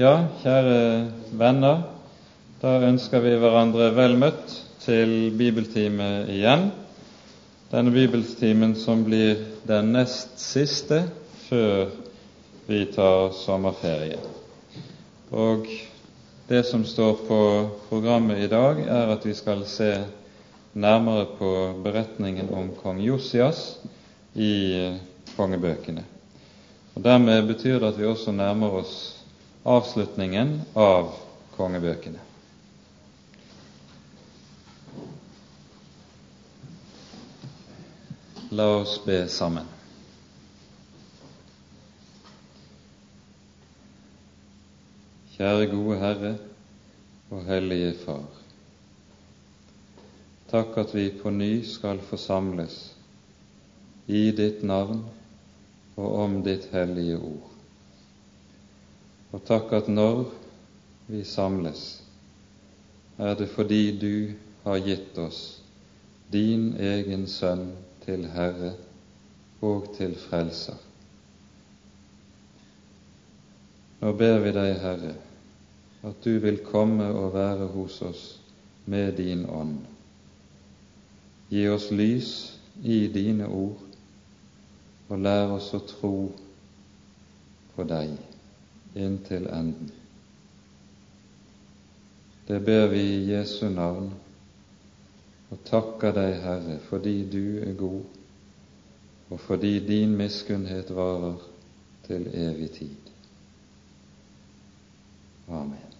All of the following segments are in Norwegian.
Ja, kjære venner, da ønsker vi hverandre vel møtt til bibeltime igjen. Denne bibeltimen som blir den nest siste før vi tar sommerferie. Og det som står på programmet i dag, er at vi skal se nærmere på beretningen om kong Josias i kongebøkene. Og Dermed betyr det at vi også nærmer oss avslutningen av kongebøkene. La oss be sammen. Kjære gode Herre og Hellige Far. Takk at vi på ny skal forsamles i ditt navn og om ditt hellige ord. Og takk at når vi samles, er det fordi du har gitt oss din egen Sønn til Herre og til Frelser. Nå ber vi deg, Herre, at du vil komme og være hos oss med din ånd. Gi oss lys i dine ord og lær oss å tro på deg inntil enden. Det ber vi i Jesu navn og takker deg, Herre, fordi du er god, og fordi din miskunnhet varer til evig tid. Amen.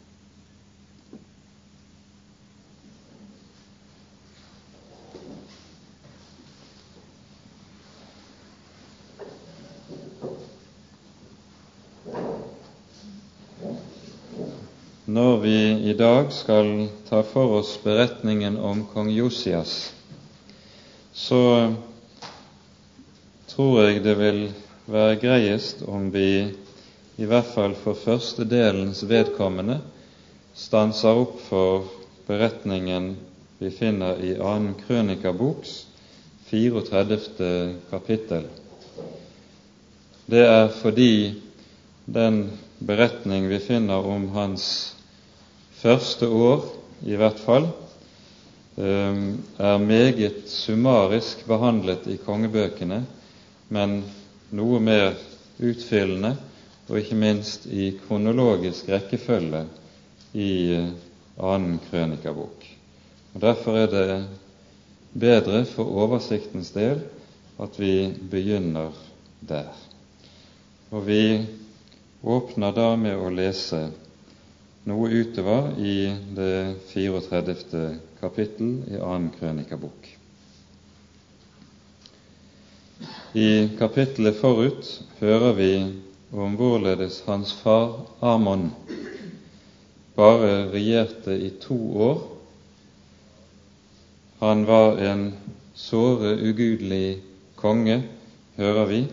Når vi i dag skal ta for oss beretningen om kong Josias, så tror jeg det vil være greiest om vi i hvert fall for første delens vedkommende stanser opp for beretningen vi finner i 2. Krønikaboks 34. kapittel. Det er fordi den beretning vi finner om hans første år i hvert fall eh, er meget summarisk behandlet i kongebøkene, men noe mer utfyllende og ikke minst i kronologisk rekkefølge i eh, annen krønikabok. Og Derfor er det bedre for oversiktens del at vi begynner der. Og vi åpner da med å lese noe utover i det 34. kapittel i annen krønikabok. I kapittelet forut hører vi om hvorledes hans far Amon bare regjerte i to år. Han var en såre ugudelig konge, hører vi,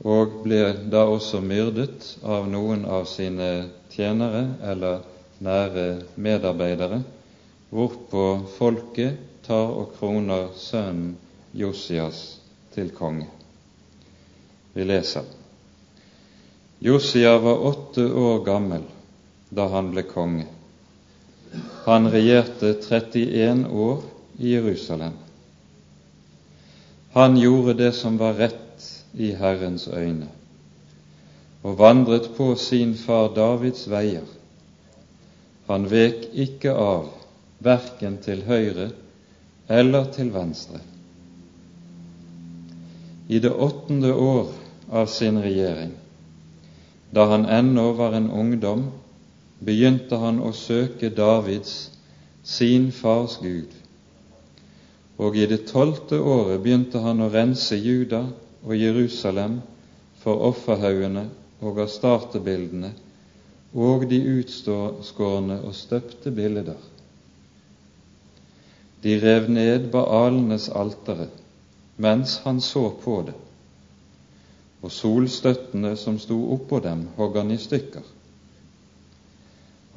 og ble da også myrdet av noen av sine tjenere eller nære medarbeidere, hvorpå folket tar og kroner sønnen Josias til konge. Vi leser. Josia var åtte år gammel da han ble konge. Han regjerte 31 år i Jerusalem. Han gjorde det som var rett i Herrens øyne og vandret på sin far Davids veier. Han vek ikke av, verken til høyre eller til venstre. I det åttende år av sin regjering, da han ennå var en ungdom, begynte han å søke Davids, sin fars Gud. Og i det tolvte året begynte han å rense Juda og Jerusalem for offerhaugene og av startebildene og de utskårne og støpte bilder. De rev ned Baalenes altere mens han så på det, og solstøttene som sto oppå dem, hogg han i stykker.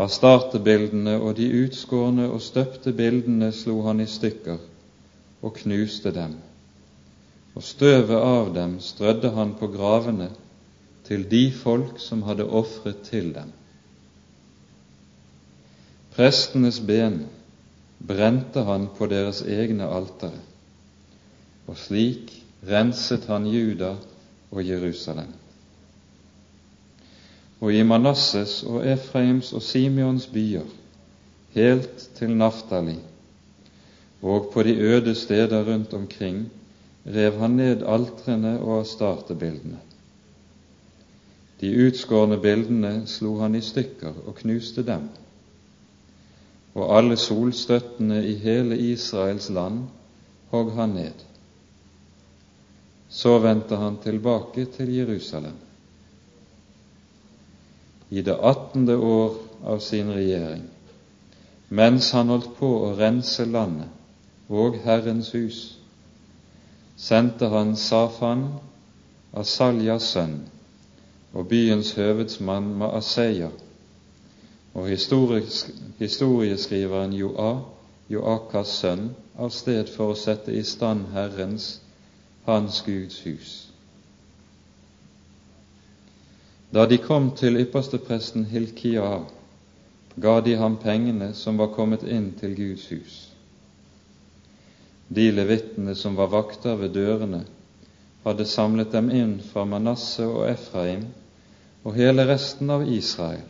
Av startebildene og de utskårne og støpte bildene slo han i stykker og knuste dem, og støvet av dem strødde han på gravene til de folk som hadde ofret til dem. Prestenes ben brente han på deres egne altere, og slik renset han Juda og Jerusalem. Og i Manasses og Efraims og Simeons byer, helt til Naftali, og på de øde steder rundt omkring, rev han ned altrene og astartebildene. De utskårne bildene slo han i stykker og knuste dem, og alle solstøttene i hele Israels land hogg han ned. Så vendte han tilbake til Jerusalem. I det attende år av sin regjering, mens han holdt på å rense landet og Herrens hus, sendte han Safan, Asaljas sønn, og byens høvedsmann Maaseia, og historieskriveren Joa, Joakas sønn, av sted for å sette i stand Herrens, hans Guds hus. Da de kom til ypperstepresten Hilkia, ga de ham pengene som var kommet inn til Guds hus. De levittene som var vakter ved dørene, hadde samlet dem inn fra Manasseh og Efraim og hele resten av Israel,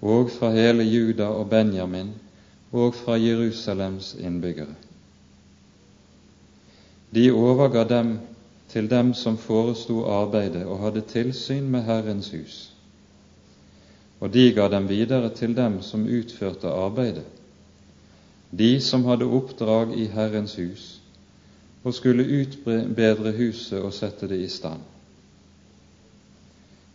og fra hele Juda og Benjamin og fra Jerusalems innbyggere. De overga dem til dem som foresto arbeidet og hadde tilsyn med Herrens hus, og de ga dem videre til dem som utførte arbeidet, de som hadde oppdrag i Herrens hus og skulle utbedre huset og sette det i stand.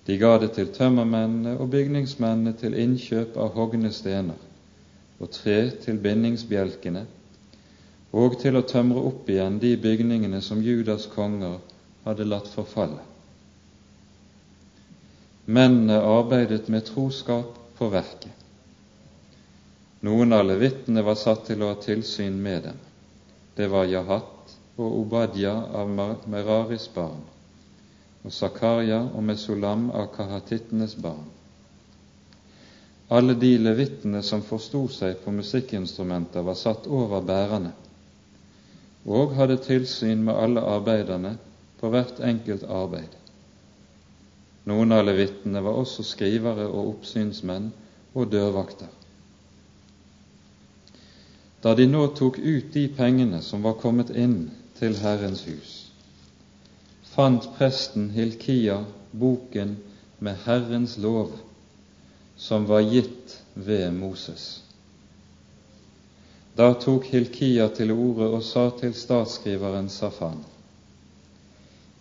De ga det til tømmermennene og bygningsmennene til innkjøp av hogne stener og tre til bindingsbjelkene og til å tømre opp igjen de bygningene som Judas konger hadde latt forfalle. Mennene arbeidet med troskap på verket. Noen av levittene var satt til å ha tilsyn med dem. Det var Jahat og Obadja av Meraris barn og Zakaria og Mesulam av kahatittenes barn. Alle de levittene som forsto seg på musikkinstrumenter, var satt over bærerne og hadde tilsyn med alle arbeiderne på hvert enkelt arbeid. Noen av levittene var også skrivere og oppsynsmenn og dørvakter. Da de nå tok ut de pengene som var kommet inn til Herrens hus, fant presten Hilkia boken med Herrens lov, som var gitt ved Moses. Da tok Hilkia til orde og sa til statsskriveren Safan:"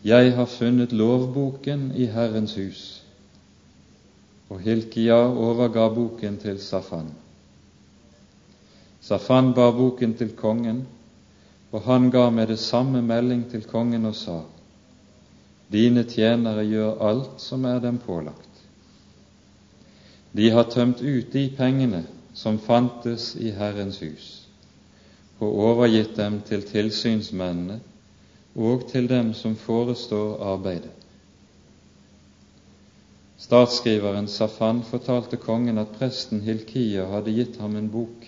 Jeg har funnet lovboken i Herrens hus. Og Hilkia overga boken til Safan. Safan bar boken til kongen, og han ga med det samme melding til kongen og sa:" Dine tjenere gjør alt som er dem pålagt. De har tømt ut de pengene som fantes i Herrens hus, og overgitt dem til tilsynsmennene og til dem som forestår arbeidet. Statsskriveren Safan fortalte kongen at presten Hilkia hadde gitt ham en bok,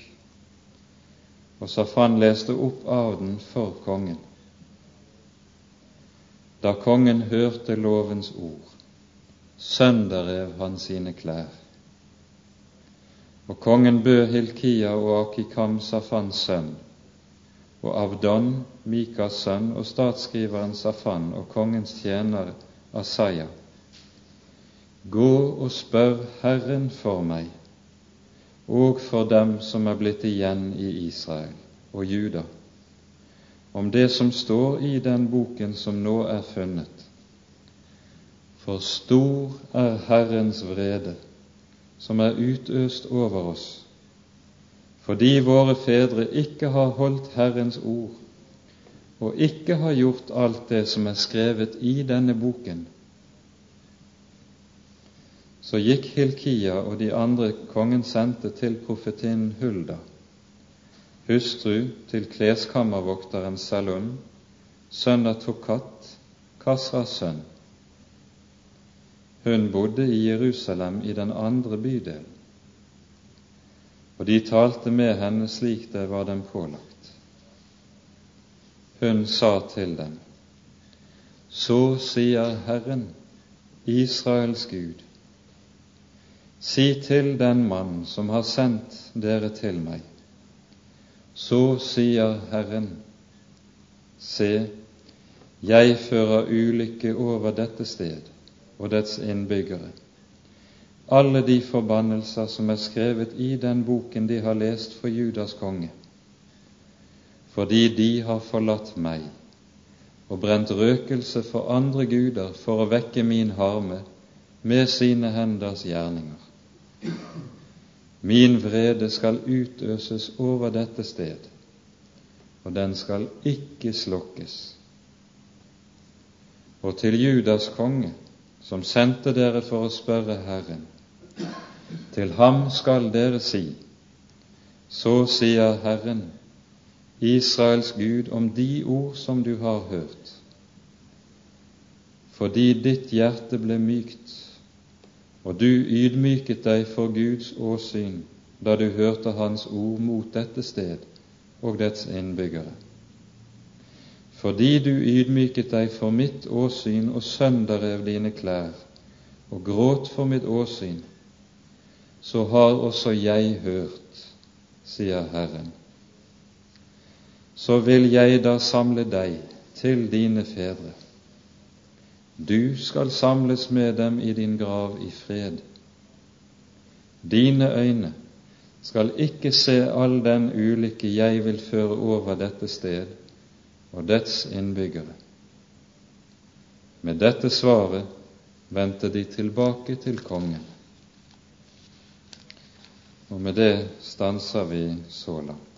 og Safan leste opp av den for kongen. Da kongen hørte lovens ord, sønderrev han sine klær. Og kongen bød Hilkia og Akikam Safans sønn, og Avdon, Mikas sønn, og statsskriveren Safan og kongens tjener Asaya, gå og spør Herren for meg og for dem som er blitt igjen i Israel og Juda om det som står i den boken som nå er funnet. For stor er Herrens vrede, som er utøst over oss, fordi våre fedre ikke har holdt Herrens ord og ikke har gjort alt det som er skrevet i denne boken. Så gikk Hilkia og de andre kongen sendte til profetinnen Hulda hustru til kleskammervokteren Salum, sønn av Tokat, Kasras sønn. Hun bodde i Jerusalem i den andre bydelen. og de talte med henne slik det var dem pålagt. Hun sa til dem, Så sier Herren, Israels Gud, si til den mann som har sendt dere til meg, så sier Herren, se, jeg fører ulykke over dette sted og dets innbyggere alle de forbannelser som er skrevet i den boken de har lest for Judas konge, fordi de har forlatt meg og brent røkelse for andre guder for å vekke min harme med sine henders gjerninger. Min vrede skal utøses over dette sted, og den skal ikke slukkes. Og til Judas konge, som sendte dere for å spørre Herren, til ham skal dere si, så sier Herren, Israels Gud, om de ord som du har hørt. Fordi ditt hjerte ble mykt, og du ydmyket deg for Guds åsyn da du hørte Hans ord mot dette sted og dets innbyggere. Fordi du ydmyket deg for mitt åsyn og sønderrev dine klær og gråt for mitt åsyn, så har også jeg hørt, sier Herren. Så vil jeg da samle deg til dine fedre. Du skal samles med dem i din grav i fred. Dine øyne skal ikke se all den ulykke jeg vil føre over dette sted og dets innbyggere. Med dette svaret vendte de tilbake til kongen. Og med det stanser vi så langt.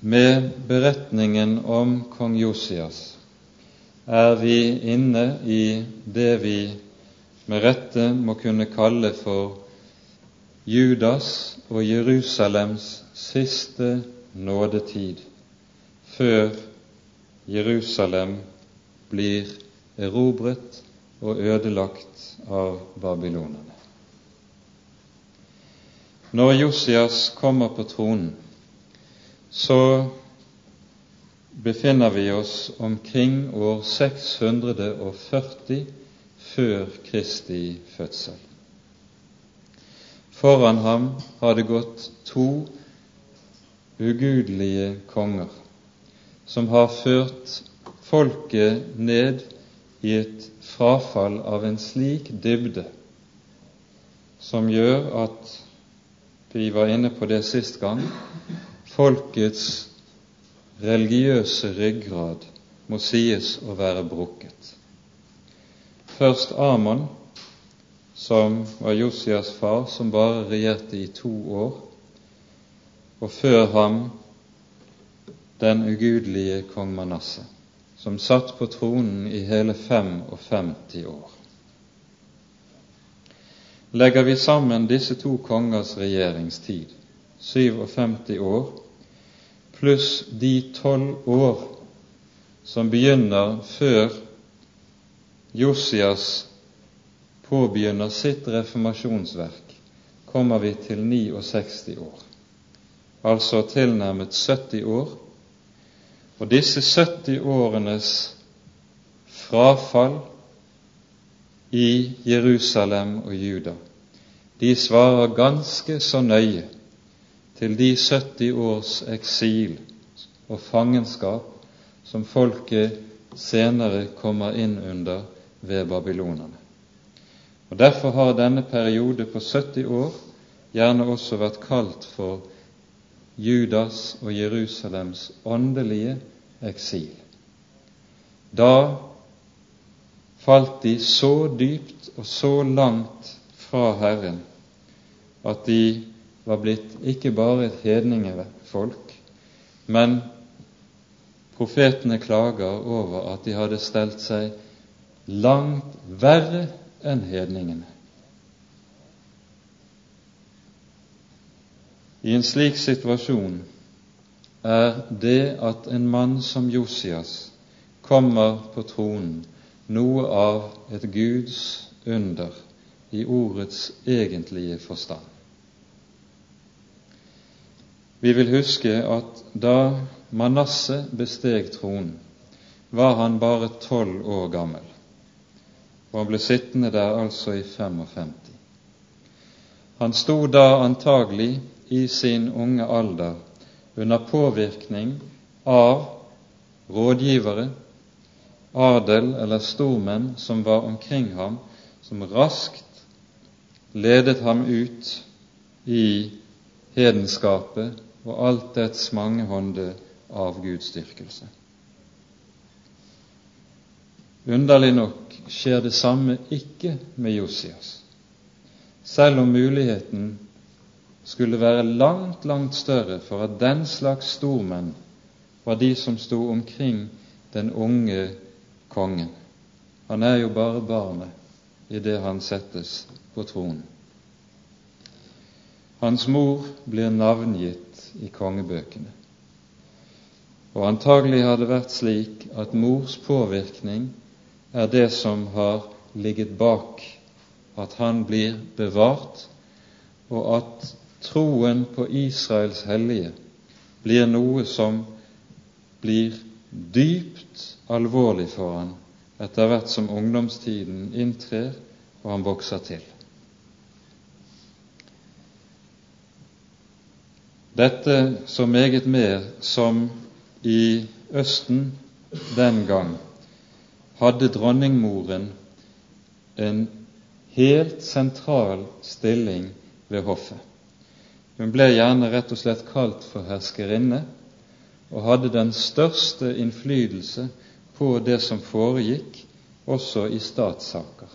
Med beretningen om kong Josias er vi inne i det vi med rette må kunne kalle for Judas og Jerusalems siste nådetid, før Jerusalem blir erobret og ødelagt av babylonerne. Når Josias kommer på tronen, så befinner vi oss omkring år 640 før Kristi fødsel. Foran ham har det gått to ugudelige konger som har ført folket ned i et frafall av en slik dybde som gjør at vi var inne på det sist gang folkets religiøse ryggrad må sies å være brukket. Først Amon, som var Josias far, som bare regjerte i to år, og før ham den ugudelige kong Manasseh som satt på tronen i hele 55 år. Legger vi sammen disse to kongers regjeringstid, 57 år, pluss de tolv år som begynner før Josias påbegynner sitt reformasjonsverk, kommer vi til 69 år, altså tilnærmet 70 år. Og disse 70 årenes frafall i Jerusalem og Juda, de svarer ganske så nøye til de 70 års eksil og fangenskap som folket senere kommer inn under ved babylonerne. Og Derfor har denne periode på 70 år gjerne også vært kalt for Judas og Jerusalems åndelige eksil. Da falt de så dypt og så langt fra Herren at de var blitt ikke bare et hedningefolk, men profetene klager over at de hadde stelt seg langt verre enn hedningene. I en slik situasjon er det at en mann som Josias kommer på tronen, noe av et Guds under i ordets egentlige forstand. Vi vil huske at da Manasseh besteg tronen, var han bare tolv år gammel, og han ble sittende der altså i 55. Han sto da antagelig i sin unge alder under påvirkning av rådgivere, adel eller stormenn som var omkring ham, som raskt ledet ham ut i hedenskapet og alt dets mangehånde av gudsdyrkelse. Underlig nok skjer det samme ikke med Josias, selv om muligheten skulle være langt, langt større for at den slags stormenn var de som sto omkring den unge kongen. Han er jo bare barnet idet han settes på tronen. Hans mor blir navngitt i kongebøkene. Og antagelig har det vært slik at mors påvirkning er det som har ligget bak at han blir bevart, og at troen på Israels hellige blir noe som blir dypt alvorlig for han etter hvert som ungdomstiden inntrer og han vokser til. Dette så meget mer som i Østen den gang hadde dronningmoren en helt sentral stilling ved hoffet. Hun ble gjerne rett og slett kalt for herskerinne og hadde den største innflytelse på det som foregikk, også i statssaker.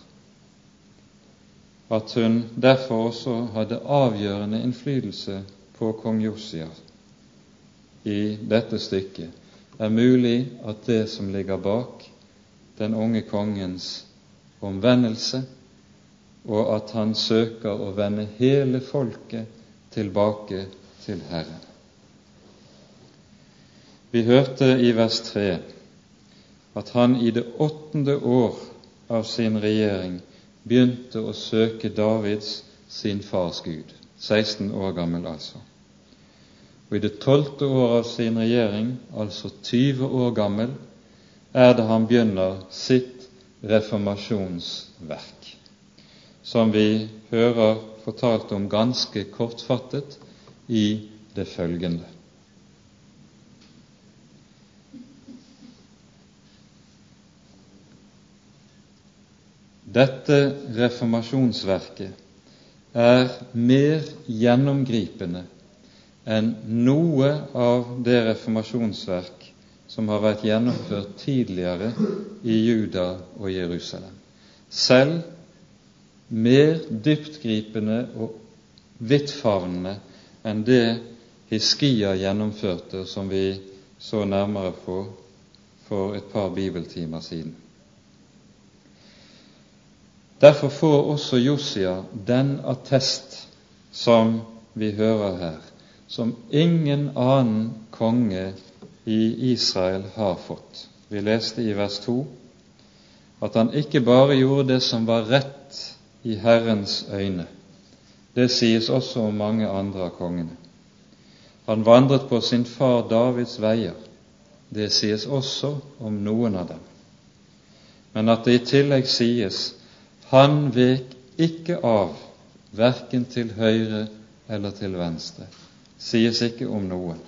At hun derfor også hadde avgjørende innflytelse på kong Josia i dette stykket, er mulig at det som ligger bak den unge kongens omvendelse, og at han søker å vende hele folket tilbake til Herren. Vi hørte i vers 3 at han i det åttende år av sin regjering begynte å søke Davids, sin fars Gud, 16 år gammel altså. Og i det tolvte året av sin regjering, altså 20 år gammel, er det han begynner sitt reformasjonsverk, som vi hører fortalt om ganske kortfattet i det følgende. Dette reformasjonsverket er mer gjennomgripende enn noe av det reformasjonsverk som har vært gjennomført tidligere i Juda og Jerusalem. Selv mer dyptgripende og vidtfavnende enn det Hiskia gjennomførte, som vi så nærmere på for et par bibeltimer siden. Derfor får også Josia den attest som vi hører her, som ingen annen konge i Israel har fått. Vi leste i vers 2 at han ikke bare gjorde det som var rett i Herrens øyne. Det sies også om mange andre av kongene. Han vandret på sin far Davids veier. Det sies også om noen av dem. Men at det i tillegg sies han vek ikke av verken til høyre eller til venstre, sies ikke om noen.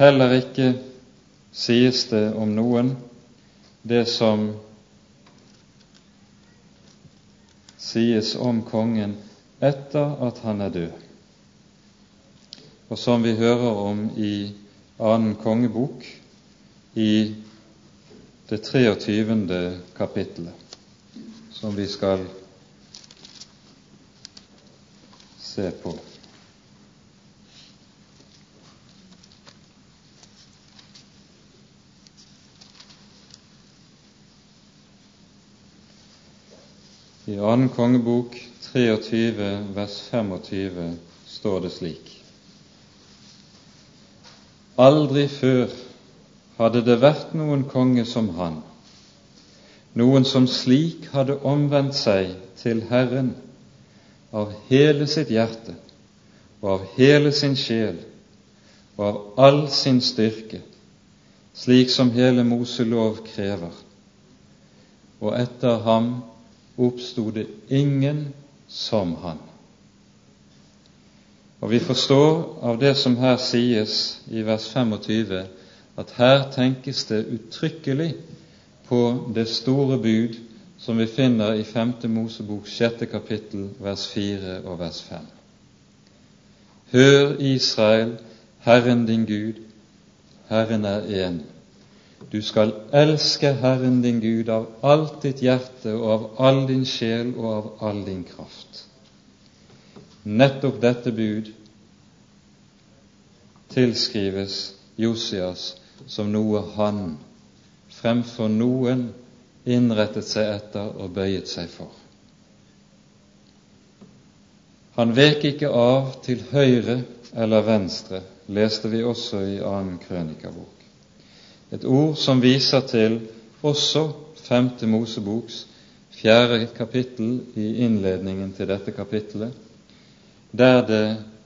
Heller ikke sies det om noen det som sies om kongen etter at han er død, og som vi hører om i annen kongebok i det 23. kapittelet, som vi skal se på. I annen kongebok 23 vers 25 står det slik:" Aldri før hadde det vært noen konge som han, noen som slik hadde omvendt seg til Herren av hele sitt hjerte og av hele sin sjel og av all sin styrke, slik som hele Moselov krever. Og etter ham oppstod det ingen som han. Og vi forstår av det som her sies i vers 25, at her tenkes det uttrykkelig på det store bud som vi finner i 5. Mosebok 6. kapittel vers 4 og vers 5. Hør, Israel, Herren din Gud, Herren er én. Du skal elske Herren din Gud av alt ditt hjerte og av all din sjel og av all din kraft. Nettopp dette bud tilskrives Josias som noe han fremfor noen innrettet seg etter og bøyet seg for. Han vek ikke av til høyre eller venstre, leste vi også i annen krønikabok. Et ord som viser til også femte Moseboks fjerde kapittel i innledningen til dette kapittelet, der det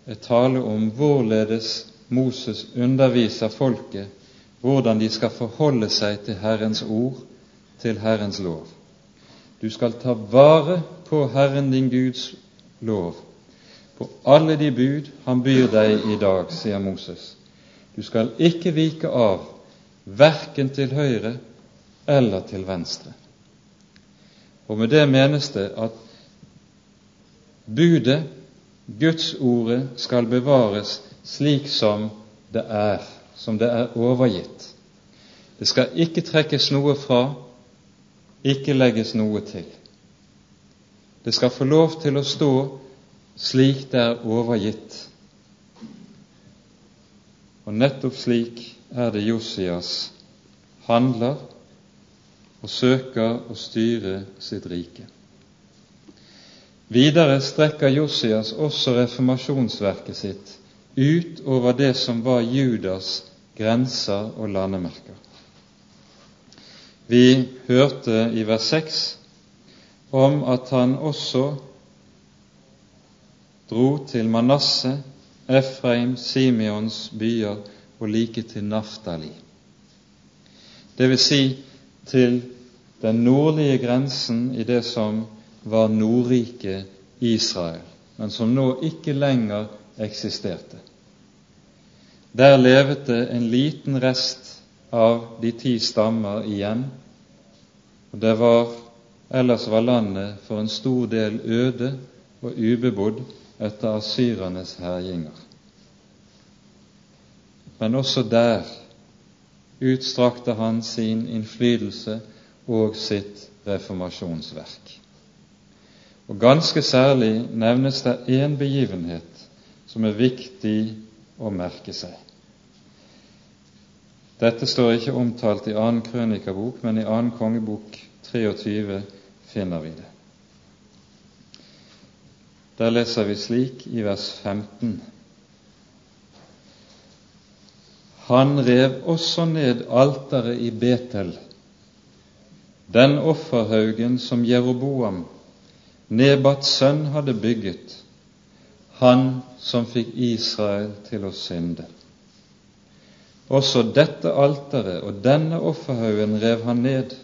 er tale om hvorledes Moses underviser folket hvordan de skal forholde seg til Herrens ord, til Herrens lov. Du skal ta vare på Herren din Guds lov, på alle de bud han byr deg i dag, sier Moses. Du skal ikke vike av, verken til høyre eller til venstre. Og med det menes det at budet, Guds ordet, skal bevares slik som det er som det er overgitt. Det skal ikke trekkes noe fra, ikke legges noe til. Det skal få lov til å stå slik det er overgitt. Og nettopp slik er det Josias handler og søker å styre sitt rike. Videre strekker Josias også reformasjonsverket sitt utover det som var Judas grenser og landemerker. Vi hørte i vers 6 om at han også dro til Manasseh, Efraim, Simeons byer og like til Naftali. Det vil si til den nordlige grensen i det som var Nordriket Israel, men som nå ikke lenger eksisterte. Der levet det en liten rest av de ti stammer igjen, og det var, ellers var landet for en stor del øde og ubebodd etter asyrernes herjinger. Men også der utstrakte han sin innflytelse og sitt reformasjonsverk. Og Ganske særlig nevnes det én begivenhet som er viktig å merke seg. Dette står ikke omtalt i annen krønikabok, men i annen kongebok 23 finner vi det. Der leser vi slik i vers 15. Han rev også ned alteret i Betel, den offerhaugen som Jeroboam, Nebats sønn, hadde bygget, han som fikk Israel til å synde. Også dette alteret og denne offerhaugen rev han ned.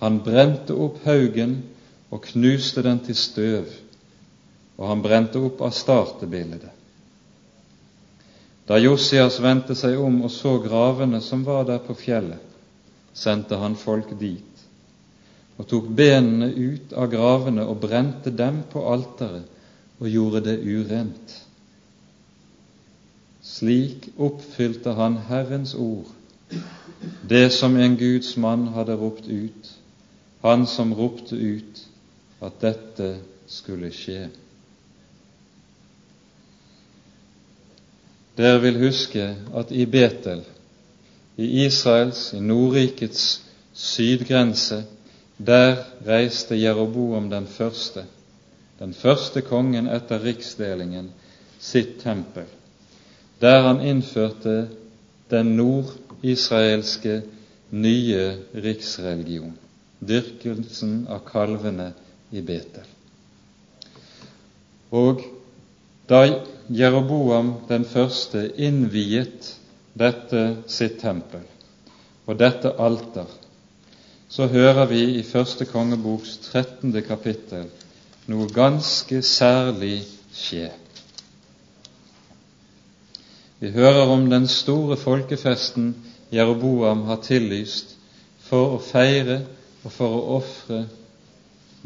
Han brente opp haugen og knuste den til støv, og han brente opp astartebildet. Da Josias vendte seg om og så gravene som var der på fjellet, sendte han folk dit og tok benene ut av gravene og brente dem på alteret og gjorde det urent. Slik oppfylte han Herrens ord, det som en Guds mann hadde ropt ut, han som ropte ut at dette skulle skje. Dere vil huske at i Betel, i Israels, i Nordrikets sydgrense, der reiste Jeroboam den første den første kongen etter riksdelingen, sitt tempel, der han innførte den nordisraelske nye riksreligion, dyrkelsen av kalvene i Betel. Og da Jeroboam den første innviet dette sitt tempel og dette alter, så hører vi i første kongeboks 13. kapittel noe ganske særlig skje. Vi hører om den store folkefesten Jeroboam har tillyst for å feire og for å ofre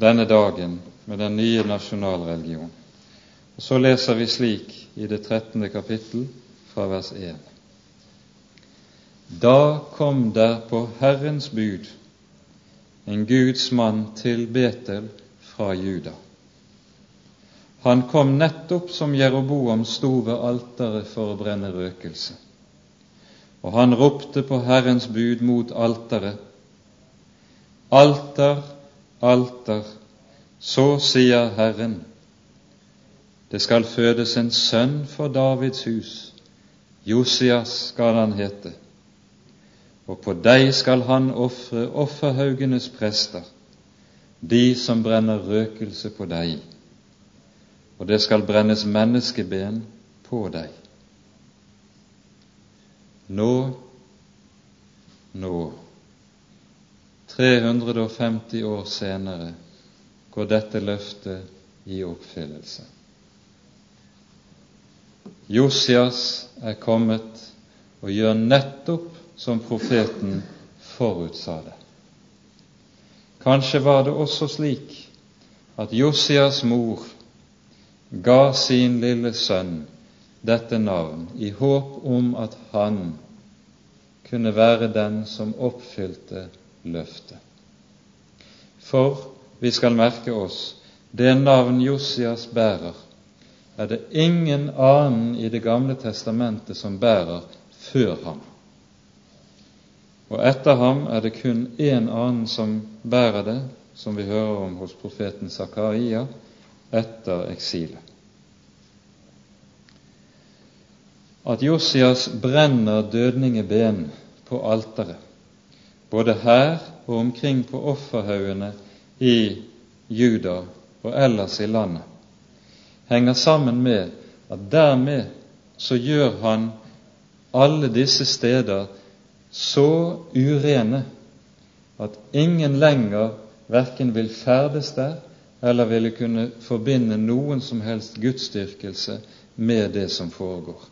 denne dagen med den nye nasjonalreligionen. Og Så leser vi slik i det 13. kapittel fra vers 1. Da kom der på Herrens bud en Guds mann til Betel fra Juda. Han kom nettopp som Jeroboam sto ved alteret for å brenne røkelse. Og han ropte på Herrens bud mot alteret. Alter, alter, så sier Herren, det skal fødes en sønn for Davids hus, Josias skal han hete, og på deg skal han ofre offerhaugenes prester, de som brenner røkelse på deg og det skal brennes menneskeben på deg. Nå, nå, 350 år senere, går dette løftet i oppfyllelse. Josias er kommet og gjør nettopp som profeten forutsa det. Kanskje var det også slik at Josias mor ga sin lille sønn dette navn i håp om at han kunne være den som oppfylte løftet. For vi skal merke oss det navn Josias bærer, er det ingen annen i Det gamle testamentet som bærer før ham. Og etter ham er det kun én annen som bærer det, som vi hører om hos profeten Zakaria, etter eksilet. At Josias brenner dødningeben på alteret, både her og omkring på offerhaugene i Juda og ellers i landet, henger sammen med at dermed så gjør han alle disse steder så urene at ingen lenger verken vil ferdes der eller ville kunne forbinde noen som helst gudsdyrkelse med det som foregår.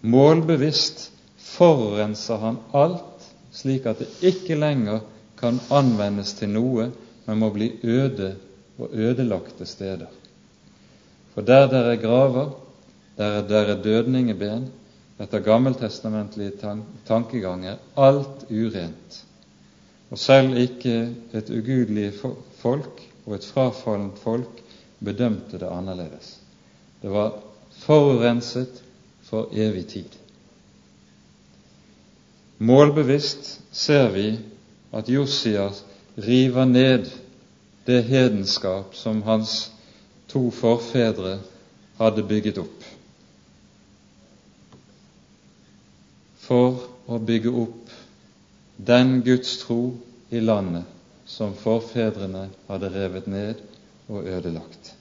Målbevisst forurenser han alt, slik at det ikke lenger kan anvendes til noe, men må bli øde og ødelagte steder. For der der er graver, der er der er dødningeben, etter gammeltestamentlige tankeganger alt urent. Og selv ikke et ugudelig folk og et frafallent folk bedømte det annerledes. Det var forurenset for evig tid. Målbevisst ser vi at Josias river ned det hedenskap som hans to forfedre hadde bygget opp, for å bygge opp den Guds tro i landet som forfedrene hadde revet ned og ødelagt.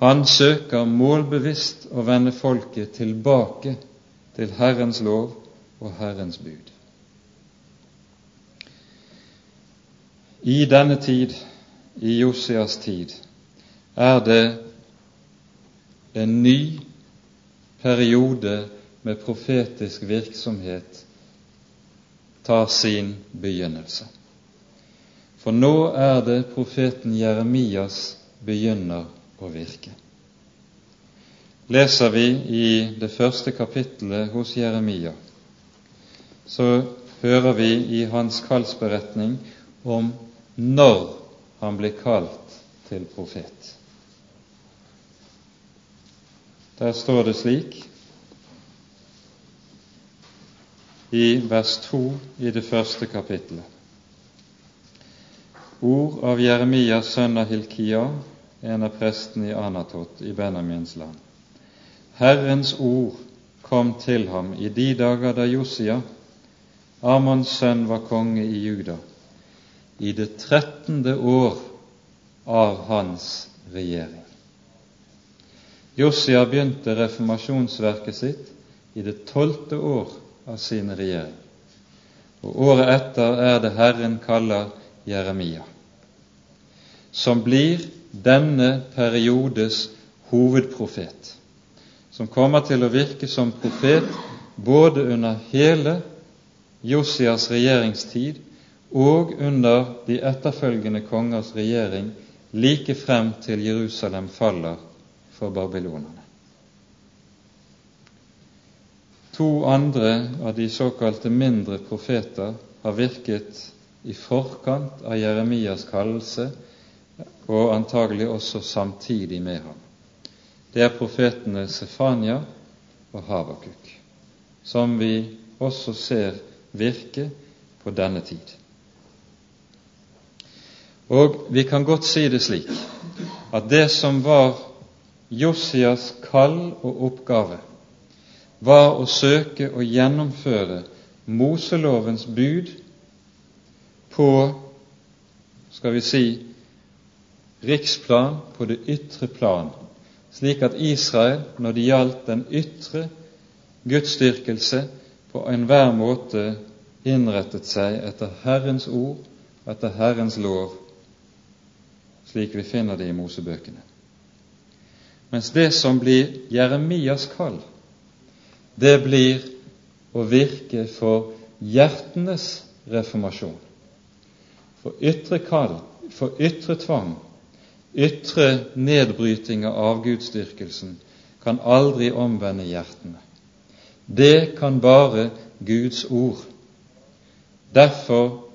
Han søker målbevisst å vende folket tilbake til Herrens lov og Herrens bud. I denne tid, i Josias tid, er det en ny periode med profetisk virksomhet tar sin begynnelse. For nå er det profeten Jeremias begynner å virke. Leser vi i det første kapittelet hos Jeremia, så hører vi i hans kallsberetning om når han blir kalt til profet. Der står det slik i vers 2 i det første kapittelet. Ord av Jeremias sønn av Hilkia, en av prestene i Anatot i Benjamins land. Herrens ord kom til ham i de dager da Josia, Amons sønn var konge i Juda, i det trettende år av hans regjering. Josia begynte reformasjonsverket sitt i det tolvte år av sin regjering. Og året etter er det Herren kaller Jeremia, som blir denne periodes hovedprofet, som kommer til å virke som profet både under hele Josias regjeringstid og under de etterfølgende kongers regjering like frem til Jerusalem faller for babylonerne. To andre av de såkalte mindre profeter har virket i forkant av Jeremias kallelse, og antagelig også samtidig med ham. Det er profetene Sefania og Havakuk, som vi også ser virke på denne tid. Og vi kan godt si det slik at det som var Josias kall og oppgave, var å søke å gjennomføre Moselovens bud på skal vi si riksplan, på det ytre plan, slik at Israel, når det gjaldt den ytre gudsdyrkelse, på enhver måte innrettet seg etter Herrens ord, etter Herrens lov, slik vi finner det i Mosebøkene. Mens det som blir Jeremias kall, det blir å virke for hjertenes reformasjon. For ytre kall, for ytre tvang, ytre nedbryting av avgudsdyrkelsen kan aldri omvende hjertene. Det kan bare Guds ord. Derfor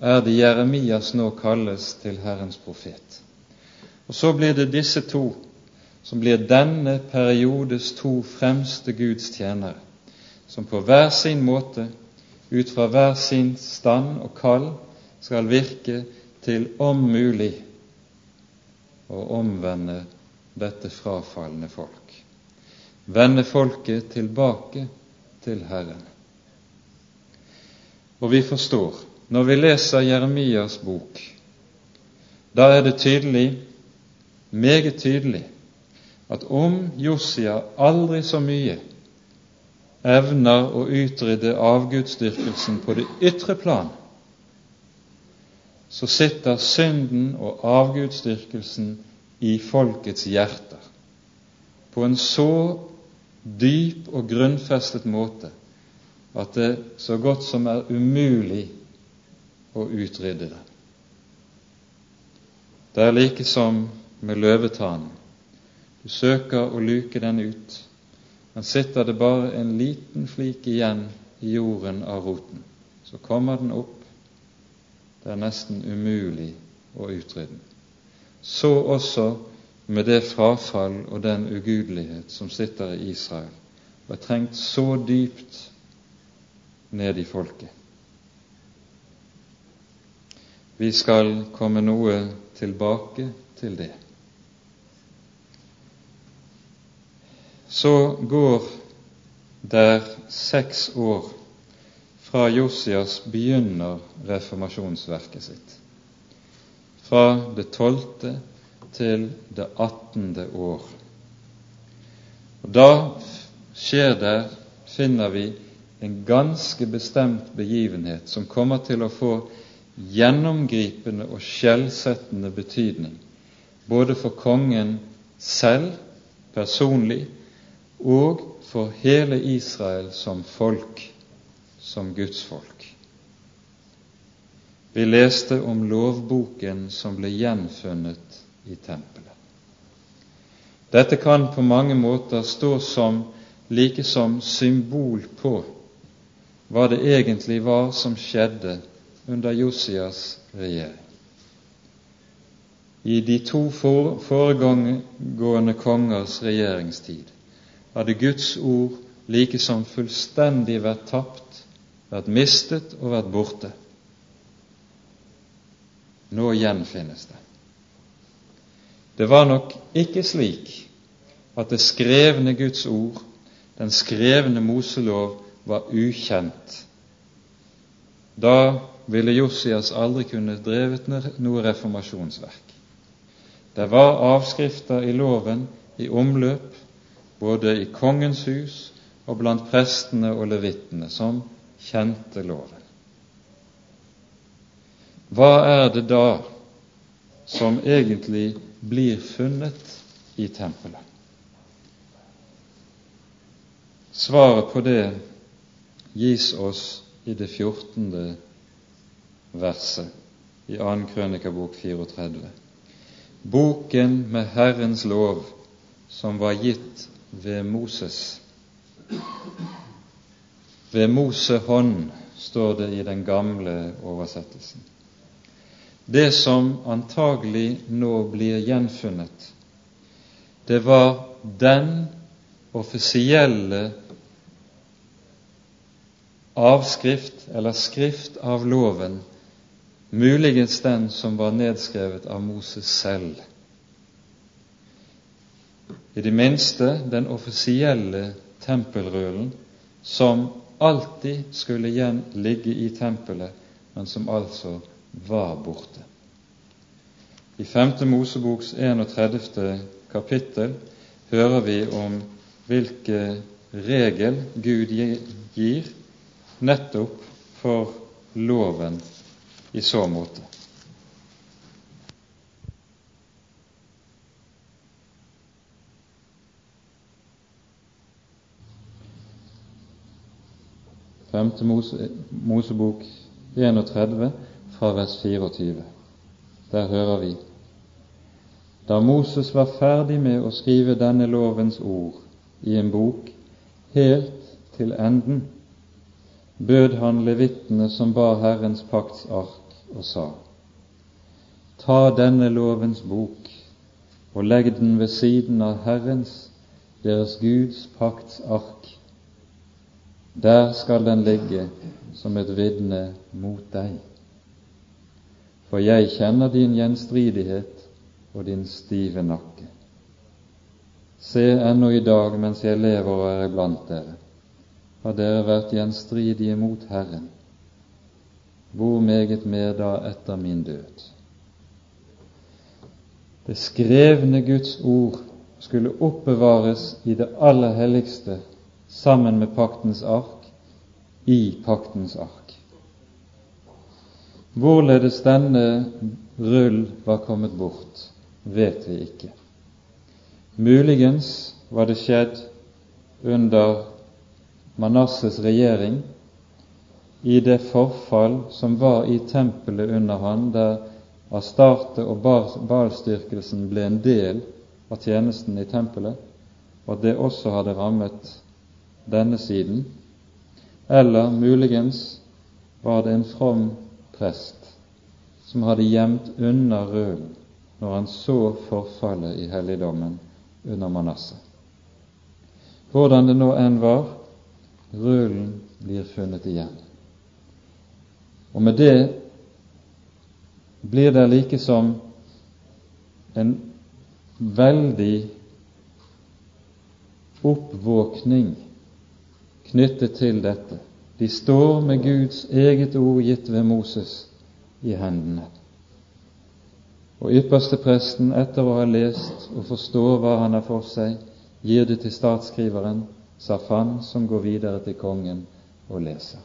er det Jeremias nå kalles til Herrens profet. Og så blir det disse to som blir denne periodes to fremste Guds tjenere, som på hver sin måte, ut fra hver sin stand og kall, skal virke til om mulig å omvende dette frafalne folk. Vende folket tilbake til Herren. Og vi forstår når vi leser Jeremias bok, da er det tydelig, meget tydelig, at om Josia aldri så mye evner å utrydde avgudsdyrkelsen på det ytre plan, så sitter synden og avgudsdyrkelsen i folkets hjerter på en så dyp og grunnfestet måte at det så godt som er umulig å utrydde det. Det er like som med løvetannen. Du søker å luke den ut, men sitter det bare en liten flik igjen i jorden av roten, så kommer den opp. Det er nesten umulig å utrydde. Så også med det frafall og den ugudelighet som sitter i Israel, og er trengt så dypt ned i folket. Vi skal komme noe tilbake til det. Så går der seks år fra Josias begynner reformasjonsverket sitt. Fra det tolvte til det attende år. Og Da skjer det, finner vi, en ganske bestemt begivenhet som kommer til å få gjennomgripende og skjellsettende betydning både for kongen selv personlig og for hele Israel som folk, som Guds folk. Vi leste om lovboken som ble gjenfunnet i tempelet. Dette kan på mange måter stå som like som symbol på hva det egentlig var som skjedde under Josias regjering. I de to foregående kongers regjeringstid hadde Guds ord like som fullstendig vært tapt, vært mistet og vært borte. Nå gjenfinnes det. Det var nok ikke slik at det skrevne Guds ord, den skrevne Moselov, var ukjent da ville Josias aldri kunne drevet noe reformasjonsverk. Det var avskrifter i loven i omløp, både i kongens hus og blant prestene og levittene, som kjente loven. Hva er det da som egentlig blir funnet i tempelet? Svaret på det gis oss i det 14 verset i 2. Krønikabok 34. Boken med Herrens lov som var gitt ved Moses. Ved Mose hånd, står det i den gamle oversettelsen. Det som antagelig nå blir gjenfunnet, det var den offisielle avskrift eller skrift av loven muligens den som var nedskrevet av Moses selv. I det minste den offisielle tempelrullen som alltid skulle igjen ligge i tempelet, men som altså var borte. I 5. Moseboks 31. kapittel hører vi om hvilke regel Gud gir nettopp for loven i så måte. Femte Mose, Mosebok 31 fra vers 24. Der hører vi Da Moses var ferdig med å skrive denne lovens ord i en bok helt til enden, bød han levittene som bar Herrens pakts ark, og sa:" Ta denne lovens bok og legg den ved siden av Herrens, deres Guds pakts ark. Der skal den ligge som et vitne mot deg. For jeg kjenner din gjenstridighet og din stive nakke. Se ennå i dag mens jeg lever og er iblant dere, har dere vært gjenstridige mot Herren hvor meget mer da etter min død? Det skrevne Guds ord skulle oppbevares i det aller helligste sammen med paktens ark, i paktens ark. Hvorledes denne rull var kommet bort, vet vi ikke. Muligens var det skjedd under Manasses regjering i det forfall som var i tempelet under han, der Astarte og Balstyrkelsen ble en del av tjenesten i tempelet, og at det også hadde rammet denne siden. Eller muligens var det en from prest som hadde gjemt unna rølen når han så forfallet i helligdommen under Manasseh. Hvordan det nå enn var, rølen blir funnet igjen. Og med det blir det likesom en veldig oppvåkning knyttet til dette. De står med Guds eget ord gitt ved Moses i hendene. Og ypperste presten, etter å ha lest og forstå hva han har for seg, gir det til statsskriveren, Safan, som går videre til kongen og leser.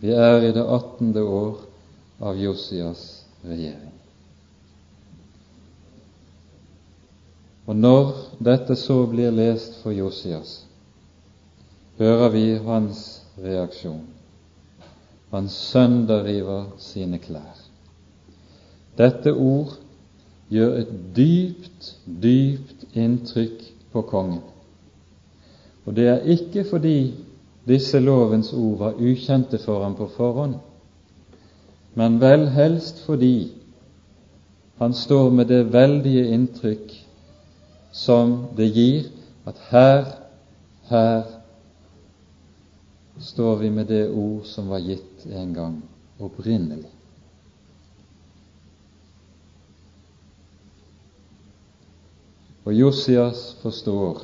Vi er i det attende år av Josias regjering. Og når dette så blir lest for Josias, hører vi hans reaksjon. Han sønderriver sine klær. Dette ord gjør et dypt, dypt inntrykk på kongen. Og det er ikke fordi disse lovens ord var ukjente for ham på forhånd, men vel helst fordi han står med det veldige inntrykk som det gir at her, her står vi med det ord som var gitt en gang opprinnelig. Og Josias forstår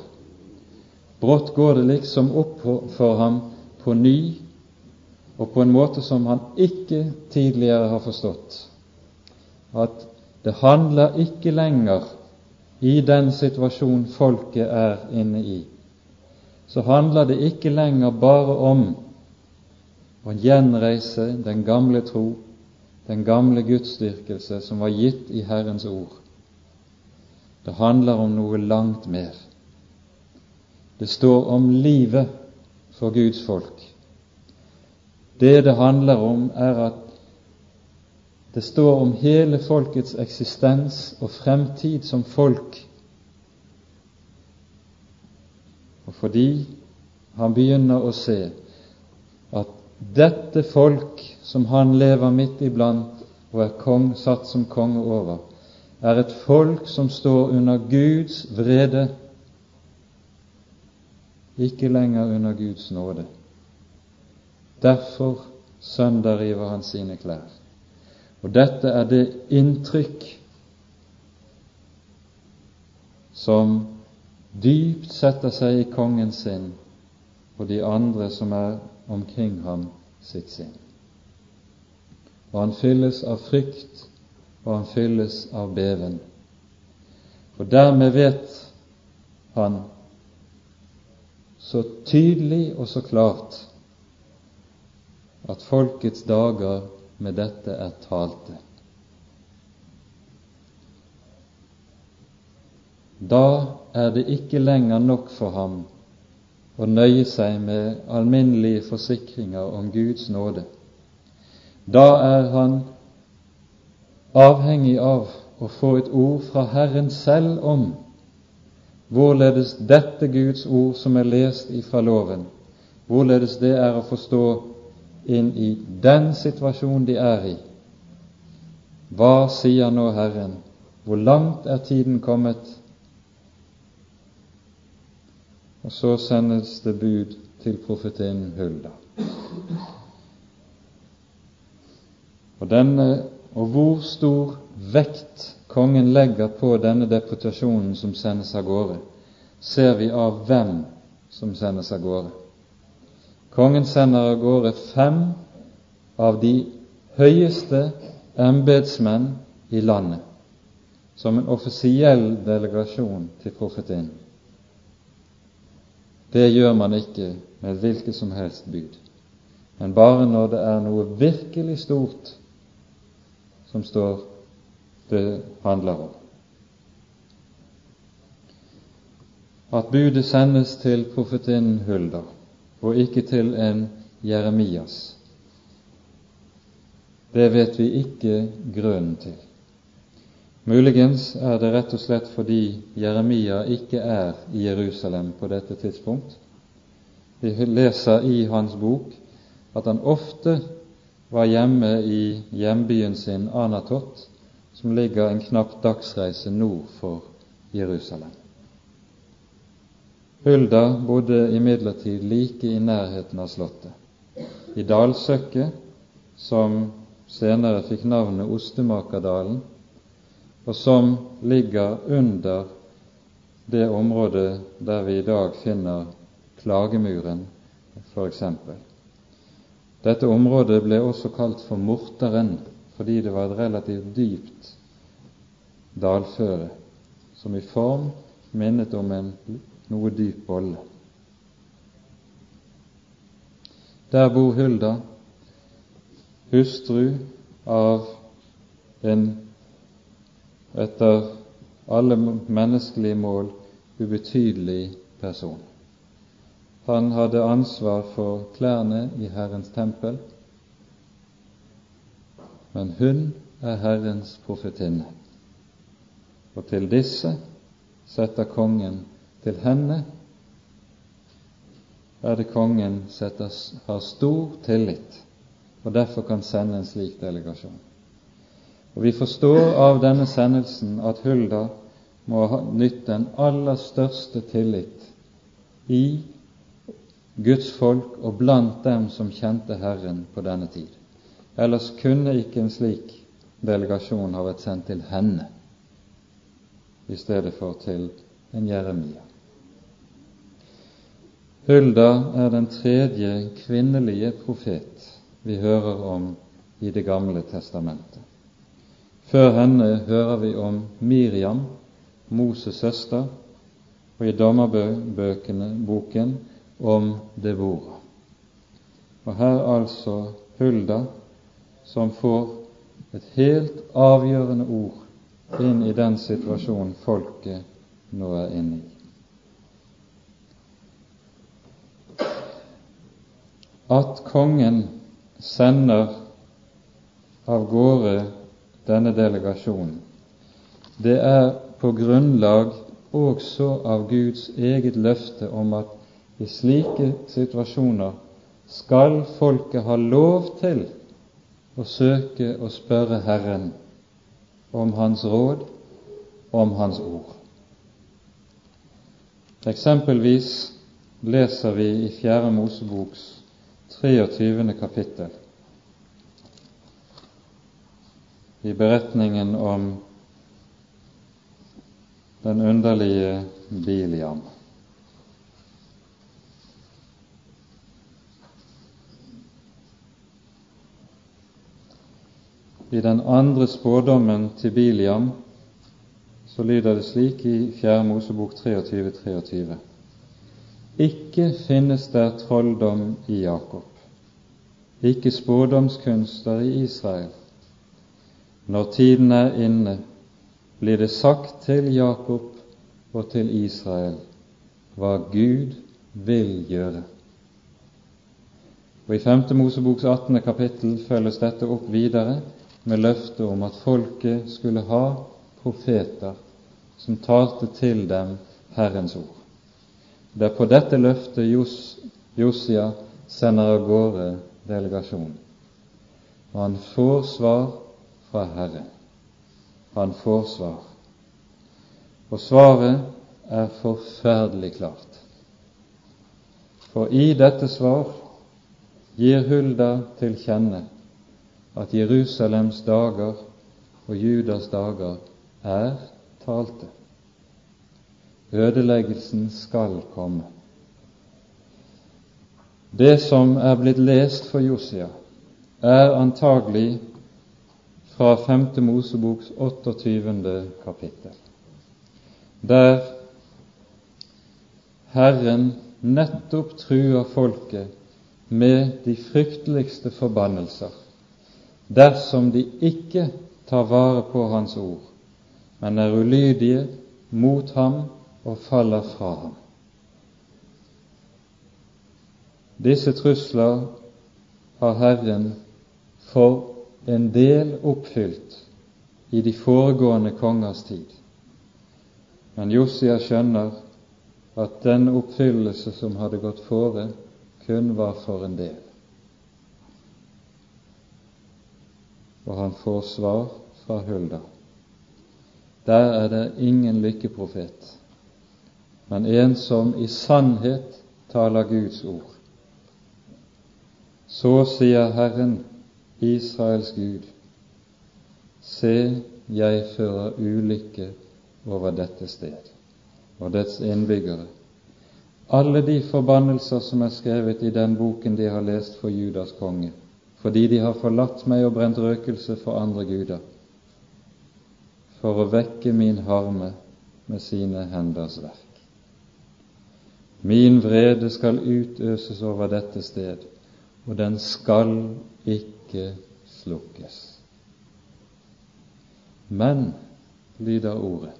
Brått går det liksom opp for ham på ny og på en måte som han ikke tidligere har forstått, at det handler ikke lenger i den situasjonen folket er inne i, så handler det ikke lenger bare om å gjenreise den gamle tro, den gamle gudsdyrkelse som var gitt i Herrens ord. Det handler om noe langt mer. Det står om livet for Guds folk. Det det handler om, er at det står om hele folkets eksistens og fremtid som folk. Og fordi han begynner å se at dette folk som han lever midt iblant og er kong, satt som konge over, er et folk som står under Guds vrede, ikke lenger under Guds nåde. Derfor sønderriver han sine klær. Og dette er det inntrykk som dypt setter seg i kongens sinn og de andre som er omkring ham sitt sinn. Og han fylles av frykt, og han fylles av beven. For dermed vet han så tydelig og så klart at folkets dager med dette er talte. Da er det ikke lenger nok for ham å nøye seg med alminnelige forsikringer om Guds nåde. Da er han avhengig av å få et ord fra Herren selv om hvorledes dette Guds ord som er lest ifra loven, hvorledes det er å forstå inn i den situasjonen de er i. Hva sier nå Herren? Hvor langt er tiden kommet? Og så sendes det bud til profetinnen Hulda. Og, denne, og hvor stor vekt kongen legger på denne deputasjonen som sendes av gårde, ser vi av hvem som sendes av gårde. Kongen sender av gårde fem av de høyeste embetsmenn i landet som en offisiell delegasjon til profetinnen. Det gjør man ikke med hvilket som helst bud, men bare når det er noe virkelig stort som står det handler om. At budet sendes til profetinnen Hulda og ikke til en Jeremias. Det vet vi ikke grunnen til. Muligens er det rett og slett fordi Jeremia ikke er i Jerusalem på dette tidspunkt. Vi leser i hans bok at han ofte var hjemme i hjembyen sin Anatot, som ligger en knapp dagsreise nord for Jerusalem. Hulda bodde imidlertid like i nærheten av slottet, i dalsøkket som senere fikk navnet Ostemakerdalen, og som ligger under det området der vi i dag finner Klagemuren, f.eks. Dette området ble også kalt for Morteren fordi det var et relativt dypt dalføre, som i form minnet om en noe dyp bolle. Der bor Hulda, hustru av en etter alle menneskelige mål ubetydelig person. Han hadde ansvar for klærne i Herrens tempel, men hun er Herrens profetinne. Og til disse setter kongen til henne er det kongen setter, har stor tillit og derfor kan sende en slik delegasjon. Og Vi forstår av denne sendelsen at Hulda må ha nytt den aller største tillit i Guds folk og blant dem som kjente Herren på denne tid. Ellers kunne ikke en slik delegasjon ha vært sendt til henne i stedet for til en Jeremia. Hulda er den tredje kvinnelige profet vi hører om i Det gamle testamentet. Før henne hører vi om Miriam, Moses' søster, og i dommerbøkene boken om Devora. Og her altså Hulda, som får et helt avgjørende ord inn i den situasjonen folket nå er inne i. At kongen sender av gårde denne delegasjonen, det er på grunnlag også av Guds eget løfte om at i slike situasjoner skal folket ha lov til å søke og spørre Herren om Hans råd, om Hans ord. Eksempelvis leser vi i Fjerde Moseboks 23. kapittel i beretningen om den underlige Biliam. I den andre spådommen til Biliam så lyder det slik i 4. Mosebok 23, 23. Ikke finnes der trolldom i Jakob, ikke spådomskunster i Israel. Når tiden er inne, blir det sagt til Jakob og til Israel hva Gud vil gjøre. Og I 5. Moseboks 18. kapittel følges dette opp videre med løftet om at folket skulle ha profeter som talte til dem Herrens ord. Det er på dette løftet Jos, Josia sender av gårde delegasjonen. Og han får svar fra Herre, Han får svar. Og svaret er forferdelig klart. For i dette svar gir Hulda til kjenne at Jerusalems dager og Judas dager er talte. Ødeleggelsen skal komme. Det som er blitt lest for Josia, er antagelig fra 5. Moseboks 28. kapittel, der Herren nettopp truer folket med de frykteligste forbannelser dersom de ikke tar vare på Hans ord, men er ulydige mot ham og faller fra ham. Disse trusler har Herren for en del oppfylt i de foregående kongers tid. Men Josia skjønner at den oppfyllelse som hadde gått fore, kun var for en del. og han får svar fra Hulda. Der er det ingen lykkeprofet, men en som i sannhet taler Guds ord. Så sier Herren, Israels Gud, se, jeg fører ulykke over dette sted og dets innbyggere. Alle de forbannelser som er skrevet i den boken de har lest for Judas konge, fordi de har forlatt meg og brent røkelse for andre guder, for å vekke min harme med sine henders verk. Min vrede skal utøses over dette sted, og den skal ikke slukkes. Men, lyder ordet,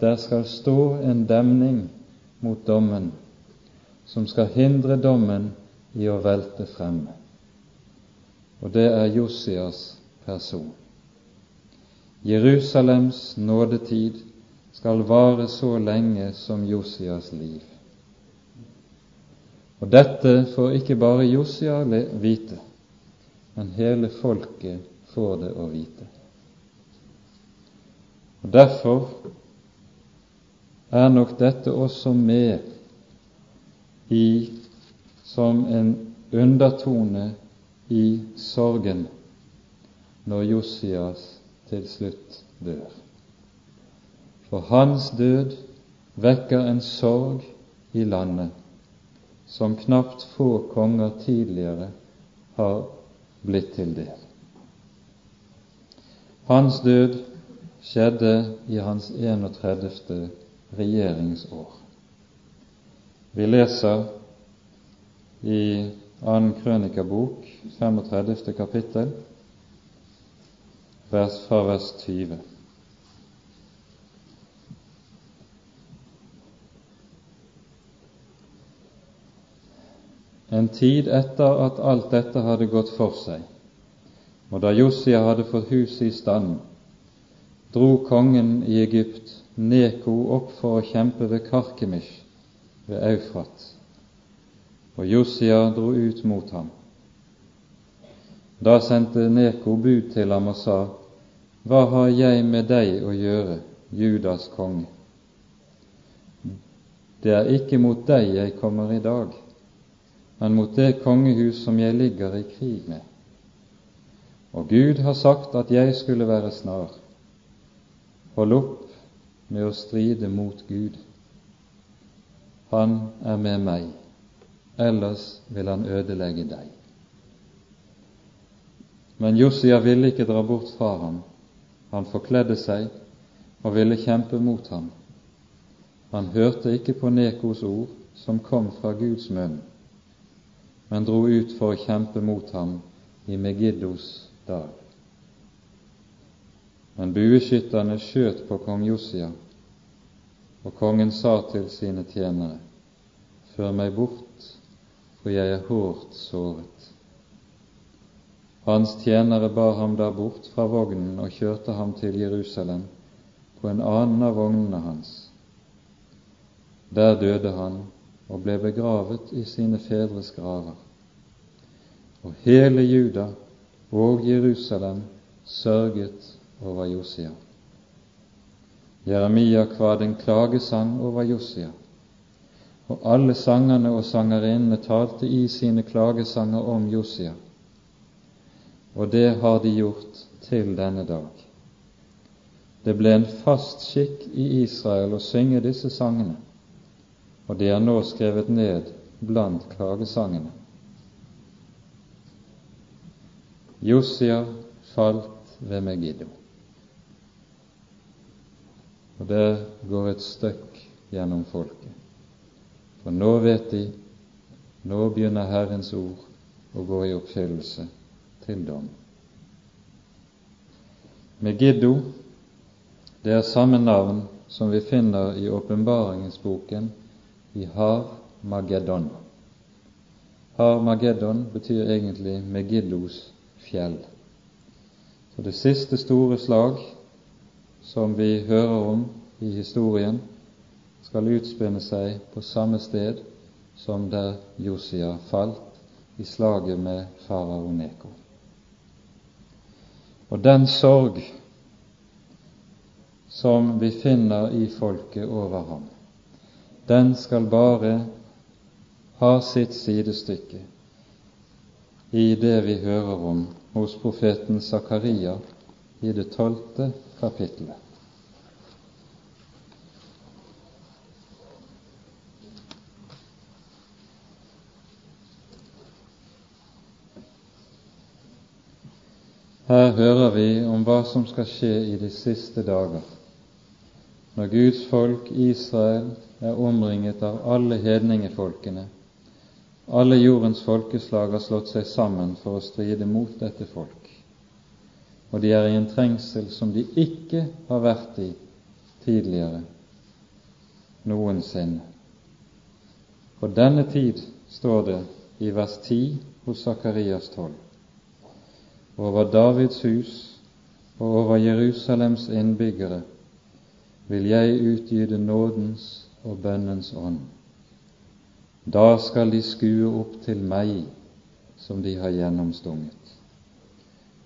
der skal stå en demning mot dommen som skal hindre dommen i å velte frem. Og det er Josias person. Jerusalems nådetid skal vare så lenge som Josias liv. Og dette får ikke bare Josia vite, men hele folket får det å vite. Og Derfor er nok dette også med i, som en undertone i sorgen når Josias til slutt dør. For hans død vekker en sorg i landet som knapt få konger tidligere har blitt til del. Hans død skjedde i hans 31. regjeringsår. Vi leser i 2. Krønikabok, 35. kapittel, vers fra vers 20. En tid etter at alt dette hadde gått for seg, og da Josia hadde fått huset i stand, dro kongen i Egypt Neko opp for å kjempe ved Karkemish ved Eufrat, og Josia dro ut mot ham. Da sendte Neko bud til ham og sa, Hva har jeg med deg å gjøre, Judas konge? Det er ikke mot deg jeg kommer i dag, men mot det kongehus som jeg ligger i krig med. Og Gud har sagt at jeg skulle være snar. Hold opp med å stride mot Gud. Han er med meg, ellers vil han ødelegge deg. Men Josia ville ikke dra bort fra ham. Han forkledde seg og ville kjempe mot ham. Han hørte ikke på Nekos ord som kom fra Guds munn, men dro ut for å kjempe mot ham i Megiddos dal. Men bueskytterne skjøt på kong Josia, og kongen sa til sine tjenere, Før meg bort, for jeg er hårdt såret. Hans tjenere bar ham da bort fra vognen og kjørte ham til Jerusalem på en annen av vognene hans. Der døde han og ble begravet i sine fedres graver. Og hele Juda og Jerusalem sørget over Josia. Jeremia kvad en klagesang over Josia, og alle sangerne og sangerinnene talte i sine klagesanger om Josia, og det har de gjort til denne dag. Det ble en fast skikk i Israel å synge disse sangene, og de er nå skrevet ned blant klagesangene. Josia falt ved Megiddo. Og der går et støkk gjennom folket. For nå vet de, nå begynner Herrens ord å gå i oppfyllelse til dom. Megiddo, det er samme navn som vi finner i åpenbaringsboken i Har Mageddon. Har Mageddon betyr egentlig Megiddos fjell. Så det siste store slag som vi hører om i historien, skal utspinne seg på samme sted som der Josia falt i slaget med farao Neko. Og den sorg som vi finner i folket over ham, den skal bare ha sitt sidestykke i det vi hører om hos profeten Zakaria i det tolvte kapittelet. Her hører vi om hva som skal skje i de siste dager, når Guds folk Israel er omringet av alle hedningefolkene alle jordens folkeslag har slått seg sammen for å stride mot dette folk, og de er i en trengsel som de ikke har vært i tidligere noensinne. På denne tid står det i vers 10 hos Sakarias 12. Over Davids hus og over Jerusalems innbyggere vil jeg utgyde nådens og bønnens ånd. Da skal de skue opp til meg som de har gjennomstunget,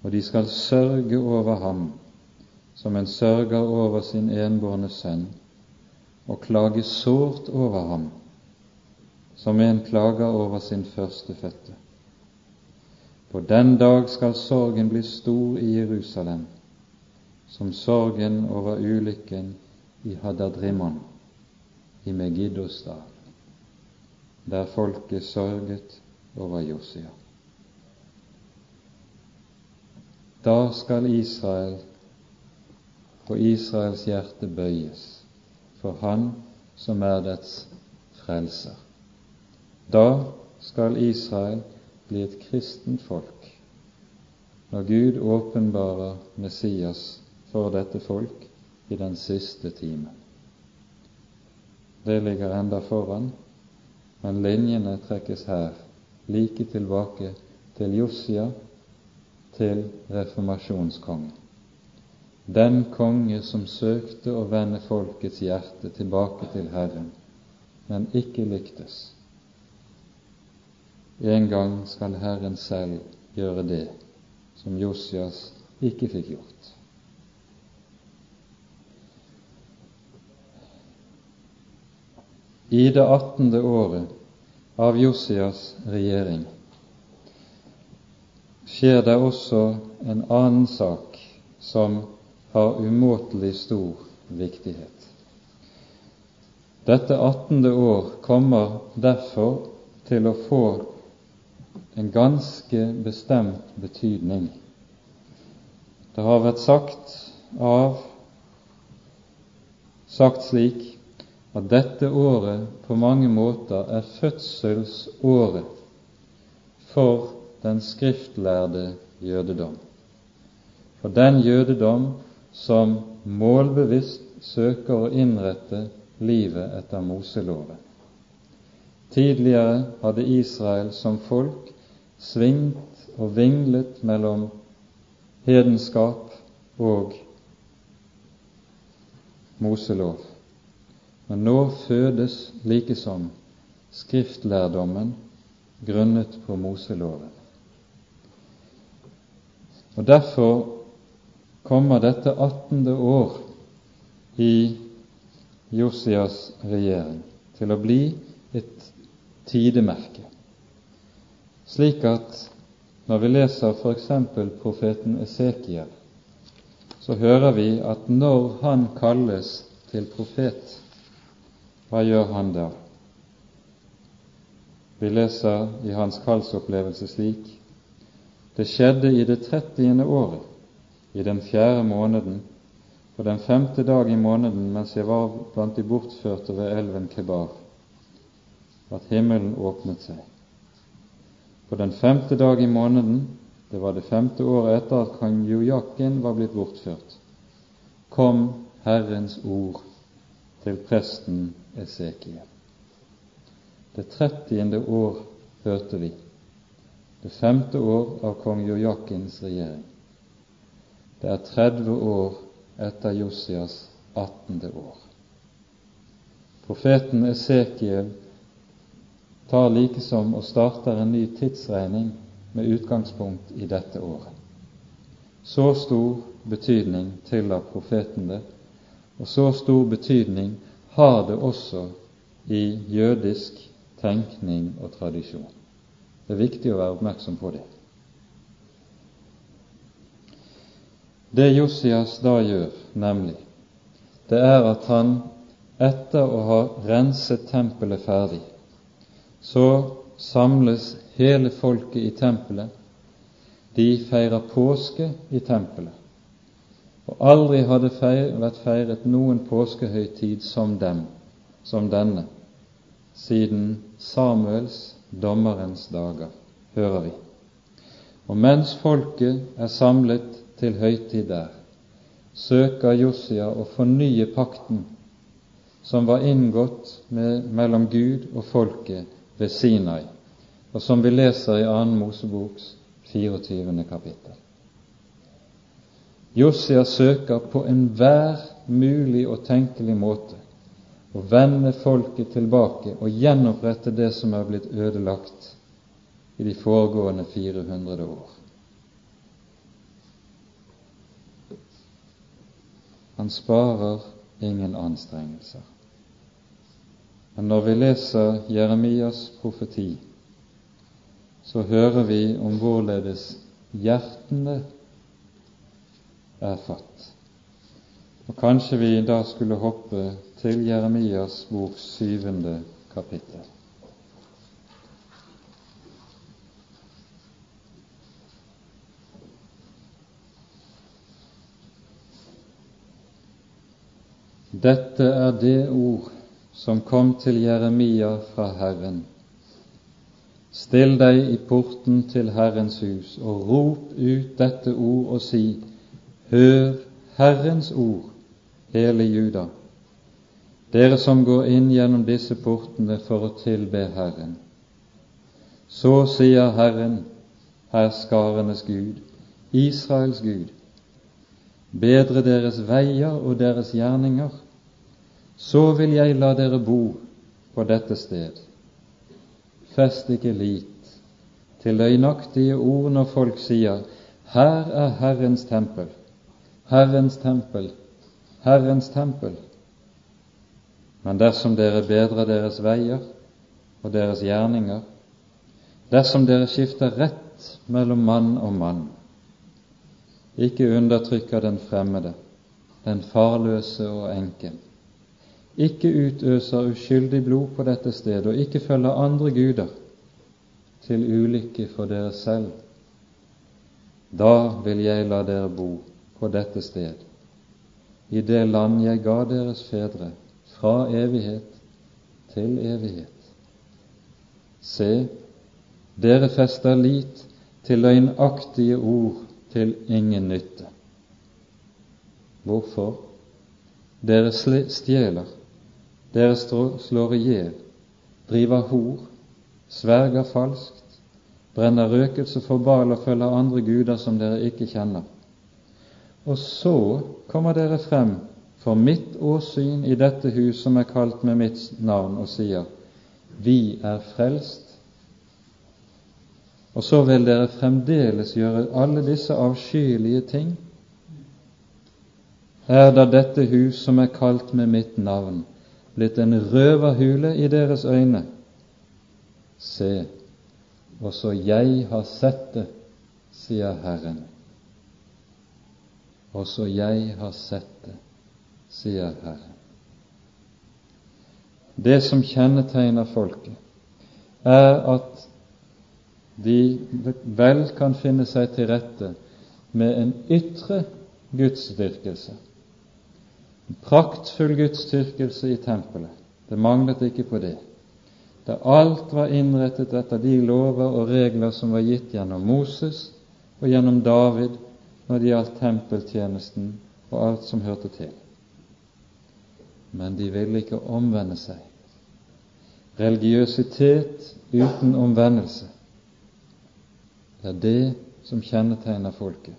og de skal sørge over ham som en sørger over sin enbårne sønn, og klage sårt over ham som en klager over sin førstefødte. På den dag skal sorgen bli stor i Jerusalem, som sorgen over ulykken i Hadadrimon i Megiddos dal. Der folket sørget over Josia. Da skal Israel og Israels hjerte bøyes for Han som er dets frelser. Da skal Israel bli et kristent folk når Gud åpenbarer Messias for dette folk i den siste time. Det ligger enda foran, men linjene trekkes her like tilbake til Josia, til reformasjonskongen. Den konge som søkte å vende folkets hjerte tilbake til Herren, men ikke lyktes. En gang skal Herren selv gjøre det som Josias ikke fikk gjort. I det attende året av Josias regjering skjer det også en annen sak som har umåtelig stor viktighet. Dette attende år kommer derfor til å få en ganske bestemt betydning. Det har vært sagt av sagt slik at dette året på mange måter er fødselsåret for den skriftlærde jødedom. For den jødedom som målbevisst søker å innrette livet etter Moseloven. Tidligere hadde Israel som folk svingt og vinglet mellom hedenskap og Moselov. Men nå fødes likesom skriftlærdommen grunnet på Moseloven. Og Derfor kommer dette attende år i Josias regjering til å bli et tidemerke, slik at når vi leser f.eks. profeten Esekiel, så hører vi at når han kalles til profet, hva gjør han da? Vi leser i hans kallsopplevelse slik Det skjedde i det trettiende året, i den fjerde måneden, på den femte dag i måneden mens jeg var blant de bortførte ved elven Kebar, at himmelen åpnet seg. På den femte dag i måneden, det var det femte året etter at kong Jojakin var blitt bortført, kom Herrens ord til presten Esekiel. Det trettiende år hørte vi, det femte år av kong Jojakins regjering. Det er 30 år etter Josias 18. år. Profeten Esekiel tar likesom og starter en ny tidsregning med utgangspunkt i dette året. Så stor betydning tilla profeten det, og så stor betydning har det også i jødisk tenkning og tradisjon. Det er viktig å være oppmerksom på det. Det Josias da gjør, nemlig, det er at han etter å ha renset tempelet ferdig, så samles hele folket i tempelet. De feirer påske i tempelet. Og aldri hadde feir, vært feiret noen påskehøytid som dem, som denne, siden Samuels, dommerens dager, hører vi. Og mens folket er samlet til høytid der, søker Josia å fornye pakten som var inngått med, mellom Gud og folket ved Sinai, og som vi leser i 2. Moseboks 24. kapittel. Josia søker på enhver mulig og tenkelig måte å vende folket tilbake og gjenopprette det som er blitt ødelagt i de foregående 400 år. Han sparer ingen anstrengelser. Men når vi leser Jeremias profeti, så hører vi om hvorledes hjertene er født. Og Kanskje vi da skulle hoppe til Jeremias bok syvende kapittel. Dette er det ord som kom til Jeremia fra Herren. Still deg i porten til Herrens hus og rop ut dette ord og si:" Hør Herrens ord, hele Juda, dere som går inn gjennom disse portene for å tilbe Herren. Så sier Herren, herskarenes Gud, Israels Gud, bedre deres veier og deres gjerninger, så vil jeg la dere bo på dette sted. Fest ikke lit til løgnaktige ord når folk sier Her er Herrens tempel, Herrens tempel, Herrens tempel. Men dersom dere bedrer deres veier og deres gjerninger, dersom dere skifter rett mellom mann og mann, ikke undertrykker den fremmede, den farløse og enken, ikke utøser uskyldig blod på dette stedet og ikke følger andre guder til ulykke for dere selv, da vil jeg la dere bo på dette sted, i det land jeg ga deres fedre, fra evighet til evighet. Se, dere fester lit til løgnaktige ord til ingen nytte. Hvorfor? Dere stjeler, dere slår i hjel, driver hor, sverger falskt, brenner røkelse for bal og følger andre guder som dere ikke kjenner. Og så kommer dere frem for mitt åsyn i dette hus som er kalt med mitt navn, og sier:" Vi er frelst. Og så vil dere fremdeles gjøre alle disse avskyelige ting. Er da dette hus som er kalt med mitt navn, blitt en røverhule i deres øyne? Se, også jeg har sett det, sier Herren. Også jeg har sett det, sier Herren. Det som kjennetegner folket, er at de vel kan finne seg til rette med en ytre gudsdyrkelse, en praktfull gudsdyrkelse i tempelet. Det manglet ikke på det. Da alt var innrettet etter de lover og regler som var gitt gjennom Moses og gjennom David når det gjaldt tempeltjenesten og alt som hørte til. Men de ville ikke omvende seg. Religiøsitet uten omvendelse det er det som kjennetegner folket.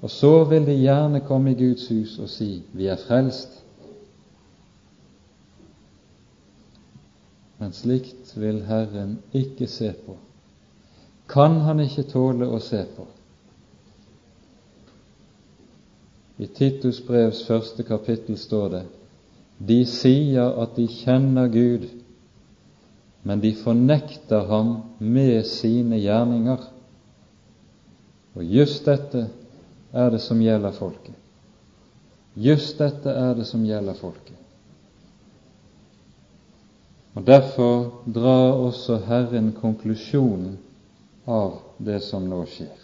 Og så vil de gjerne komme i Guds hus og si 'Vi er frelst'. Men slikt vil Herren ikke se på. Kan Han ikke tåle å se på? I Titus brevs første kapittel står det de sier at de kjenner Gud, men de fornekter ham med sine gjerninger. Og just dette er det som gjelder folket. Just dette er det som gjelder folket. Og Derfor drar også Herren konklusjonen av det som nå skjer.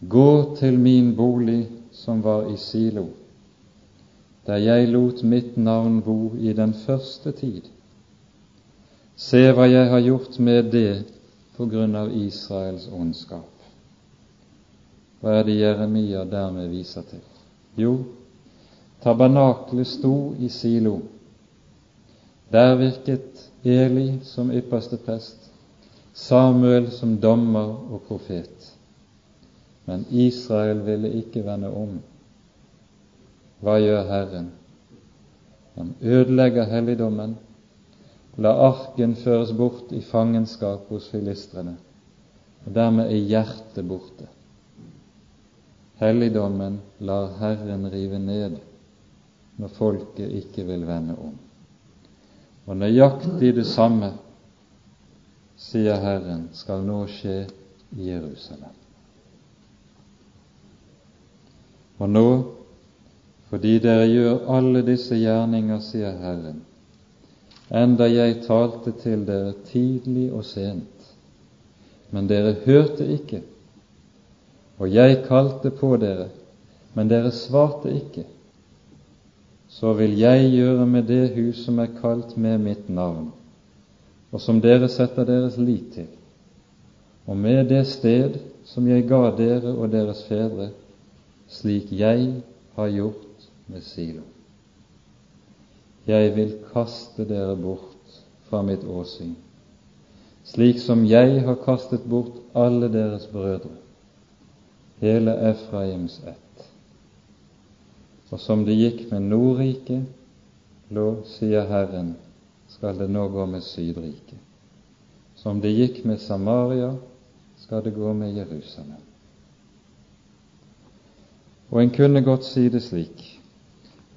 Gå til min bolig, som var i Silo, der jeg lot mitt navn bo i den første tid. Se hva jeg har gjort med det på grunn av Israels ondskap. Hva er det Jeremia dermed viser til? Jo, tabernaklet sto i Silo. Der virket Eli som ypperste prest, Samuel som dommer og profet. Men Israel ville ikke vende om. Hva gjør Herren? Han ødelegger helligdommen, la arken føres bort i fangenskap hos filistrene, og dermed er hjertet borte. Helligdommen lar Herren rive ned når folket ikke vil vende om. Og nøyaktig det samme, sier Herren, skal nå skje i Jerusalem. Og nå, fordi dere gjør alle disse gjerninger, sier Herren, enda jeg talte til dere tidlig og sent, men dere hørte ikke, og jeg kalte på dere, men dere svarte ikke. så vil jeg gjøre med det hus som er kalt med mitt navn, og som dere setter deres lit til, og med det sted som jeg ga dere og deres fedre, slik jeg har gjort med Silo. Jeg vil kaste dere bort fra mitt åsyn, slik som jeg har kastet bort alle deres brødre, hele Efraims ett. Og som det gikk med Nordriket, lå, sier Herren, skal det nå gå med Sydriket. Som det gikk med Samaria, skal det gå med Jerusalem. Og en kunne godt si det slik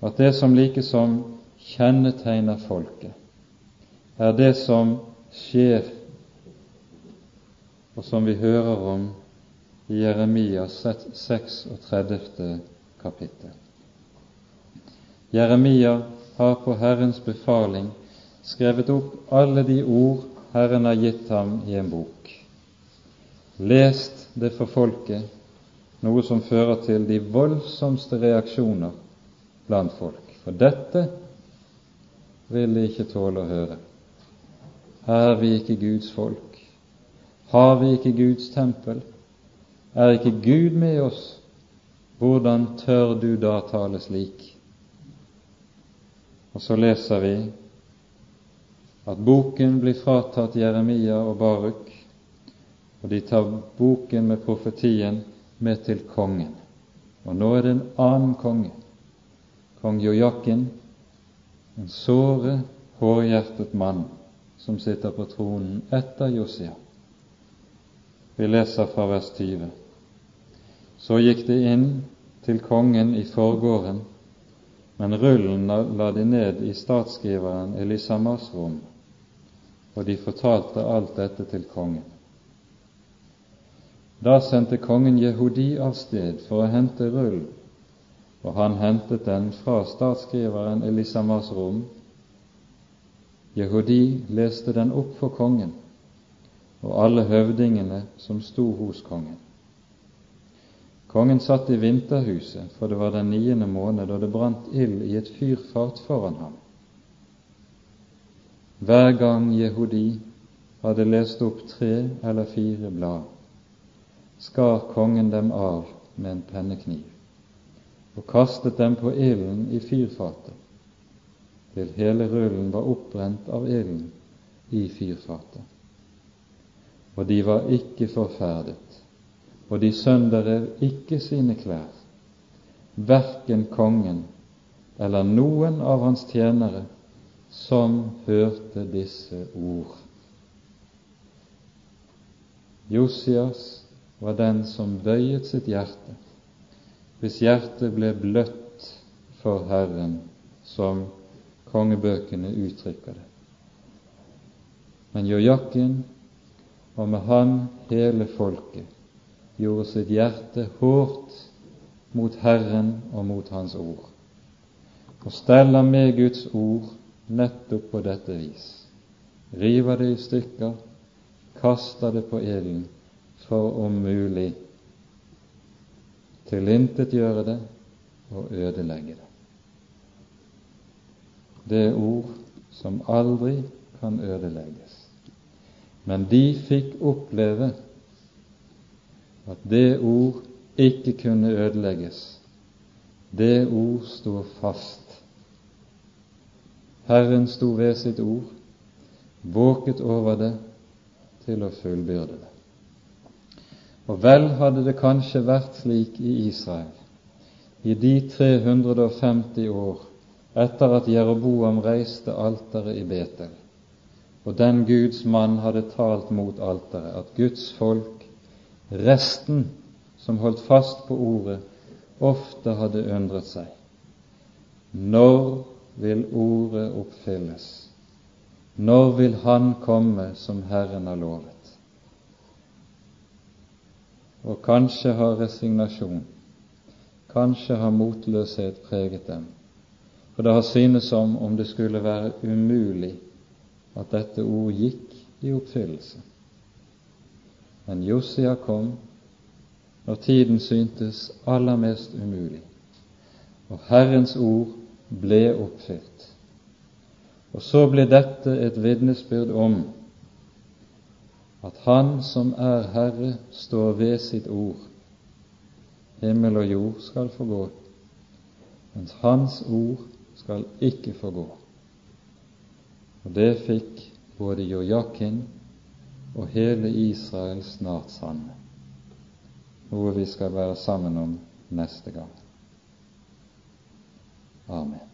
at det som likesom kjennetegner folket, er det som skjer, og som vi hører om i Jeremias 36. kapittel. Jeremia har på Herrens befaling skrevet opp alle de ord Herren har gitt ham i en bok. Lest det for folket, noe som fører til de voldsomste reaksjoner blant folk. For dette vil de ikke tåle å høre. Er vi ikke Guds folk? Har vi ikke Guds tempel? Er ikke Gud med oss? Hvordan tør du da tale slik? Og så leser vi at boken blir fratatt Jeremia og Baruk, og de tar boken med profetien med til kongen. Og nå er det en annen konge, kong Jojakin, en såre, hårhjertet mann som sitter på tronen etter Josia. Vi leser fra vers 20. Så gikk de inn til kongen i forgården men rullen la de ned i statsskriveren Elisamas rom, og de fortalte alt dette til kongen. Da sendte kongen Jehudi av sted for å hente rullen, og han hentet den fra statsskriveren Elisamas rom. Jehudi leste den opp for kongen og alle høvdingene som sto hos kongen. Kongen satt i vinterhuset, for det var den niende måned, og det brant ild i et fyrfart foran ham. Hver gang Jehudi hadde lest opp tre eller fire blad, skar kongen dem av med en pennekniv og kastet dem på ilden i fyrfatet, til hele rullen var oppbrent av ilden i fyrfatet. Og de var ikke forferdet og de sønderrev ikke sine klær, verken kongen eller noen av hans tjenere som hørte disse ord. Josias var den som bøyet sitt hjerte, hvis hjertet ble bløtt for Herren, som kongebøkene uttrykker det. Men Jojakken, og med han hele folket, gjorde sitt hjerte hårdt mot Herren og mot Hans ord, og steller med Guds ord nettopp på dette vis. River det i stykker, kaster det på ilden for om mulig tilintetgjøre det og ødelegge det. Det er ord som aldri kan ødelegges. Men de fikk oppleve at det ord ikke kunne ødelegges. Det ord sto fast. Herren sto ved sitt ord, våket over det til å fullbyrde det. Og vel hadde det kanskje vært slik i Israel i de 350 år etter at Jeroboam reiste alteret i Betel, og den Guds mann hadde talt mot alteret, at Guds folk resten som holdt fast på ordet, ofte hadde undret seg. Når vil ordet oppfylles? Når vil Han komme som Herren har lovet? Og kanskje har resignasjon, kanskje har motløshet preget dem, for det har synes som om det skulle være umulig at dette ord gikk i oppfyllelse. Men Josia kom når tiden syntes aller mest umulig, og Herrens ord ble oppfylt. Og så ble dette et vitnesbyrd om at Han som er Herre, står ved sitt ord. Himmel og jord skal forgå, mens Hans ord skal ikke forgå. Og det fikk både Jojakin og hele Israel snart sanne, noe vi skal være sammen om neste gang. Amen.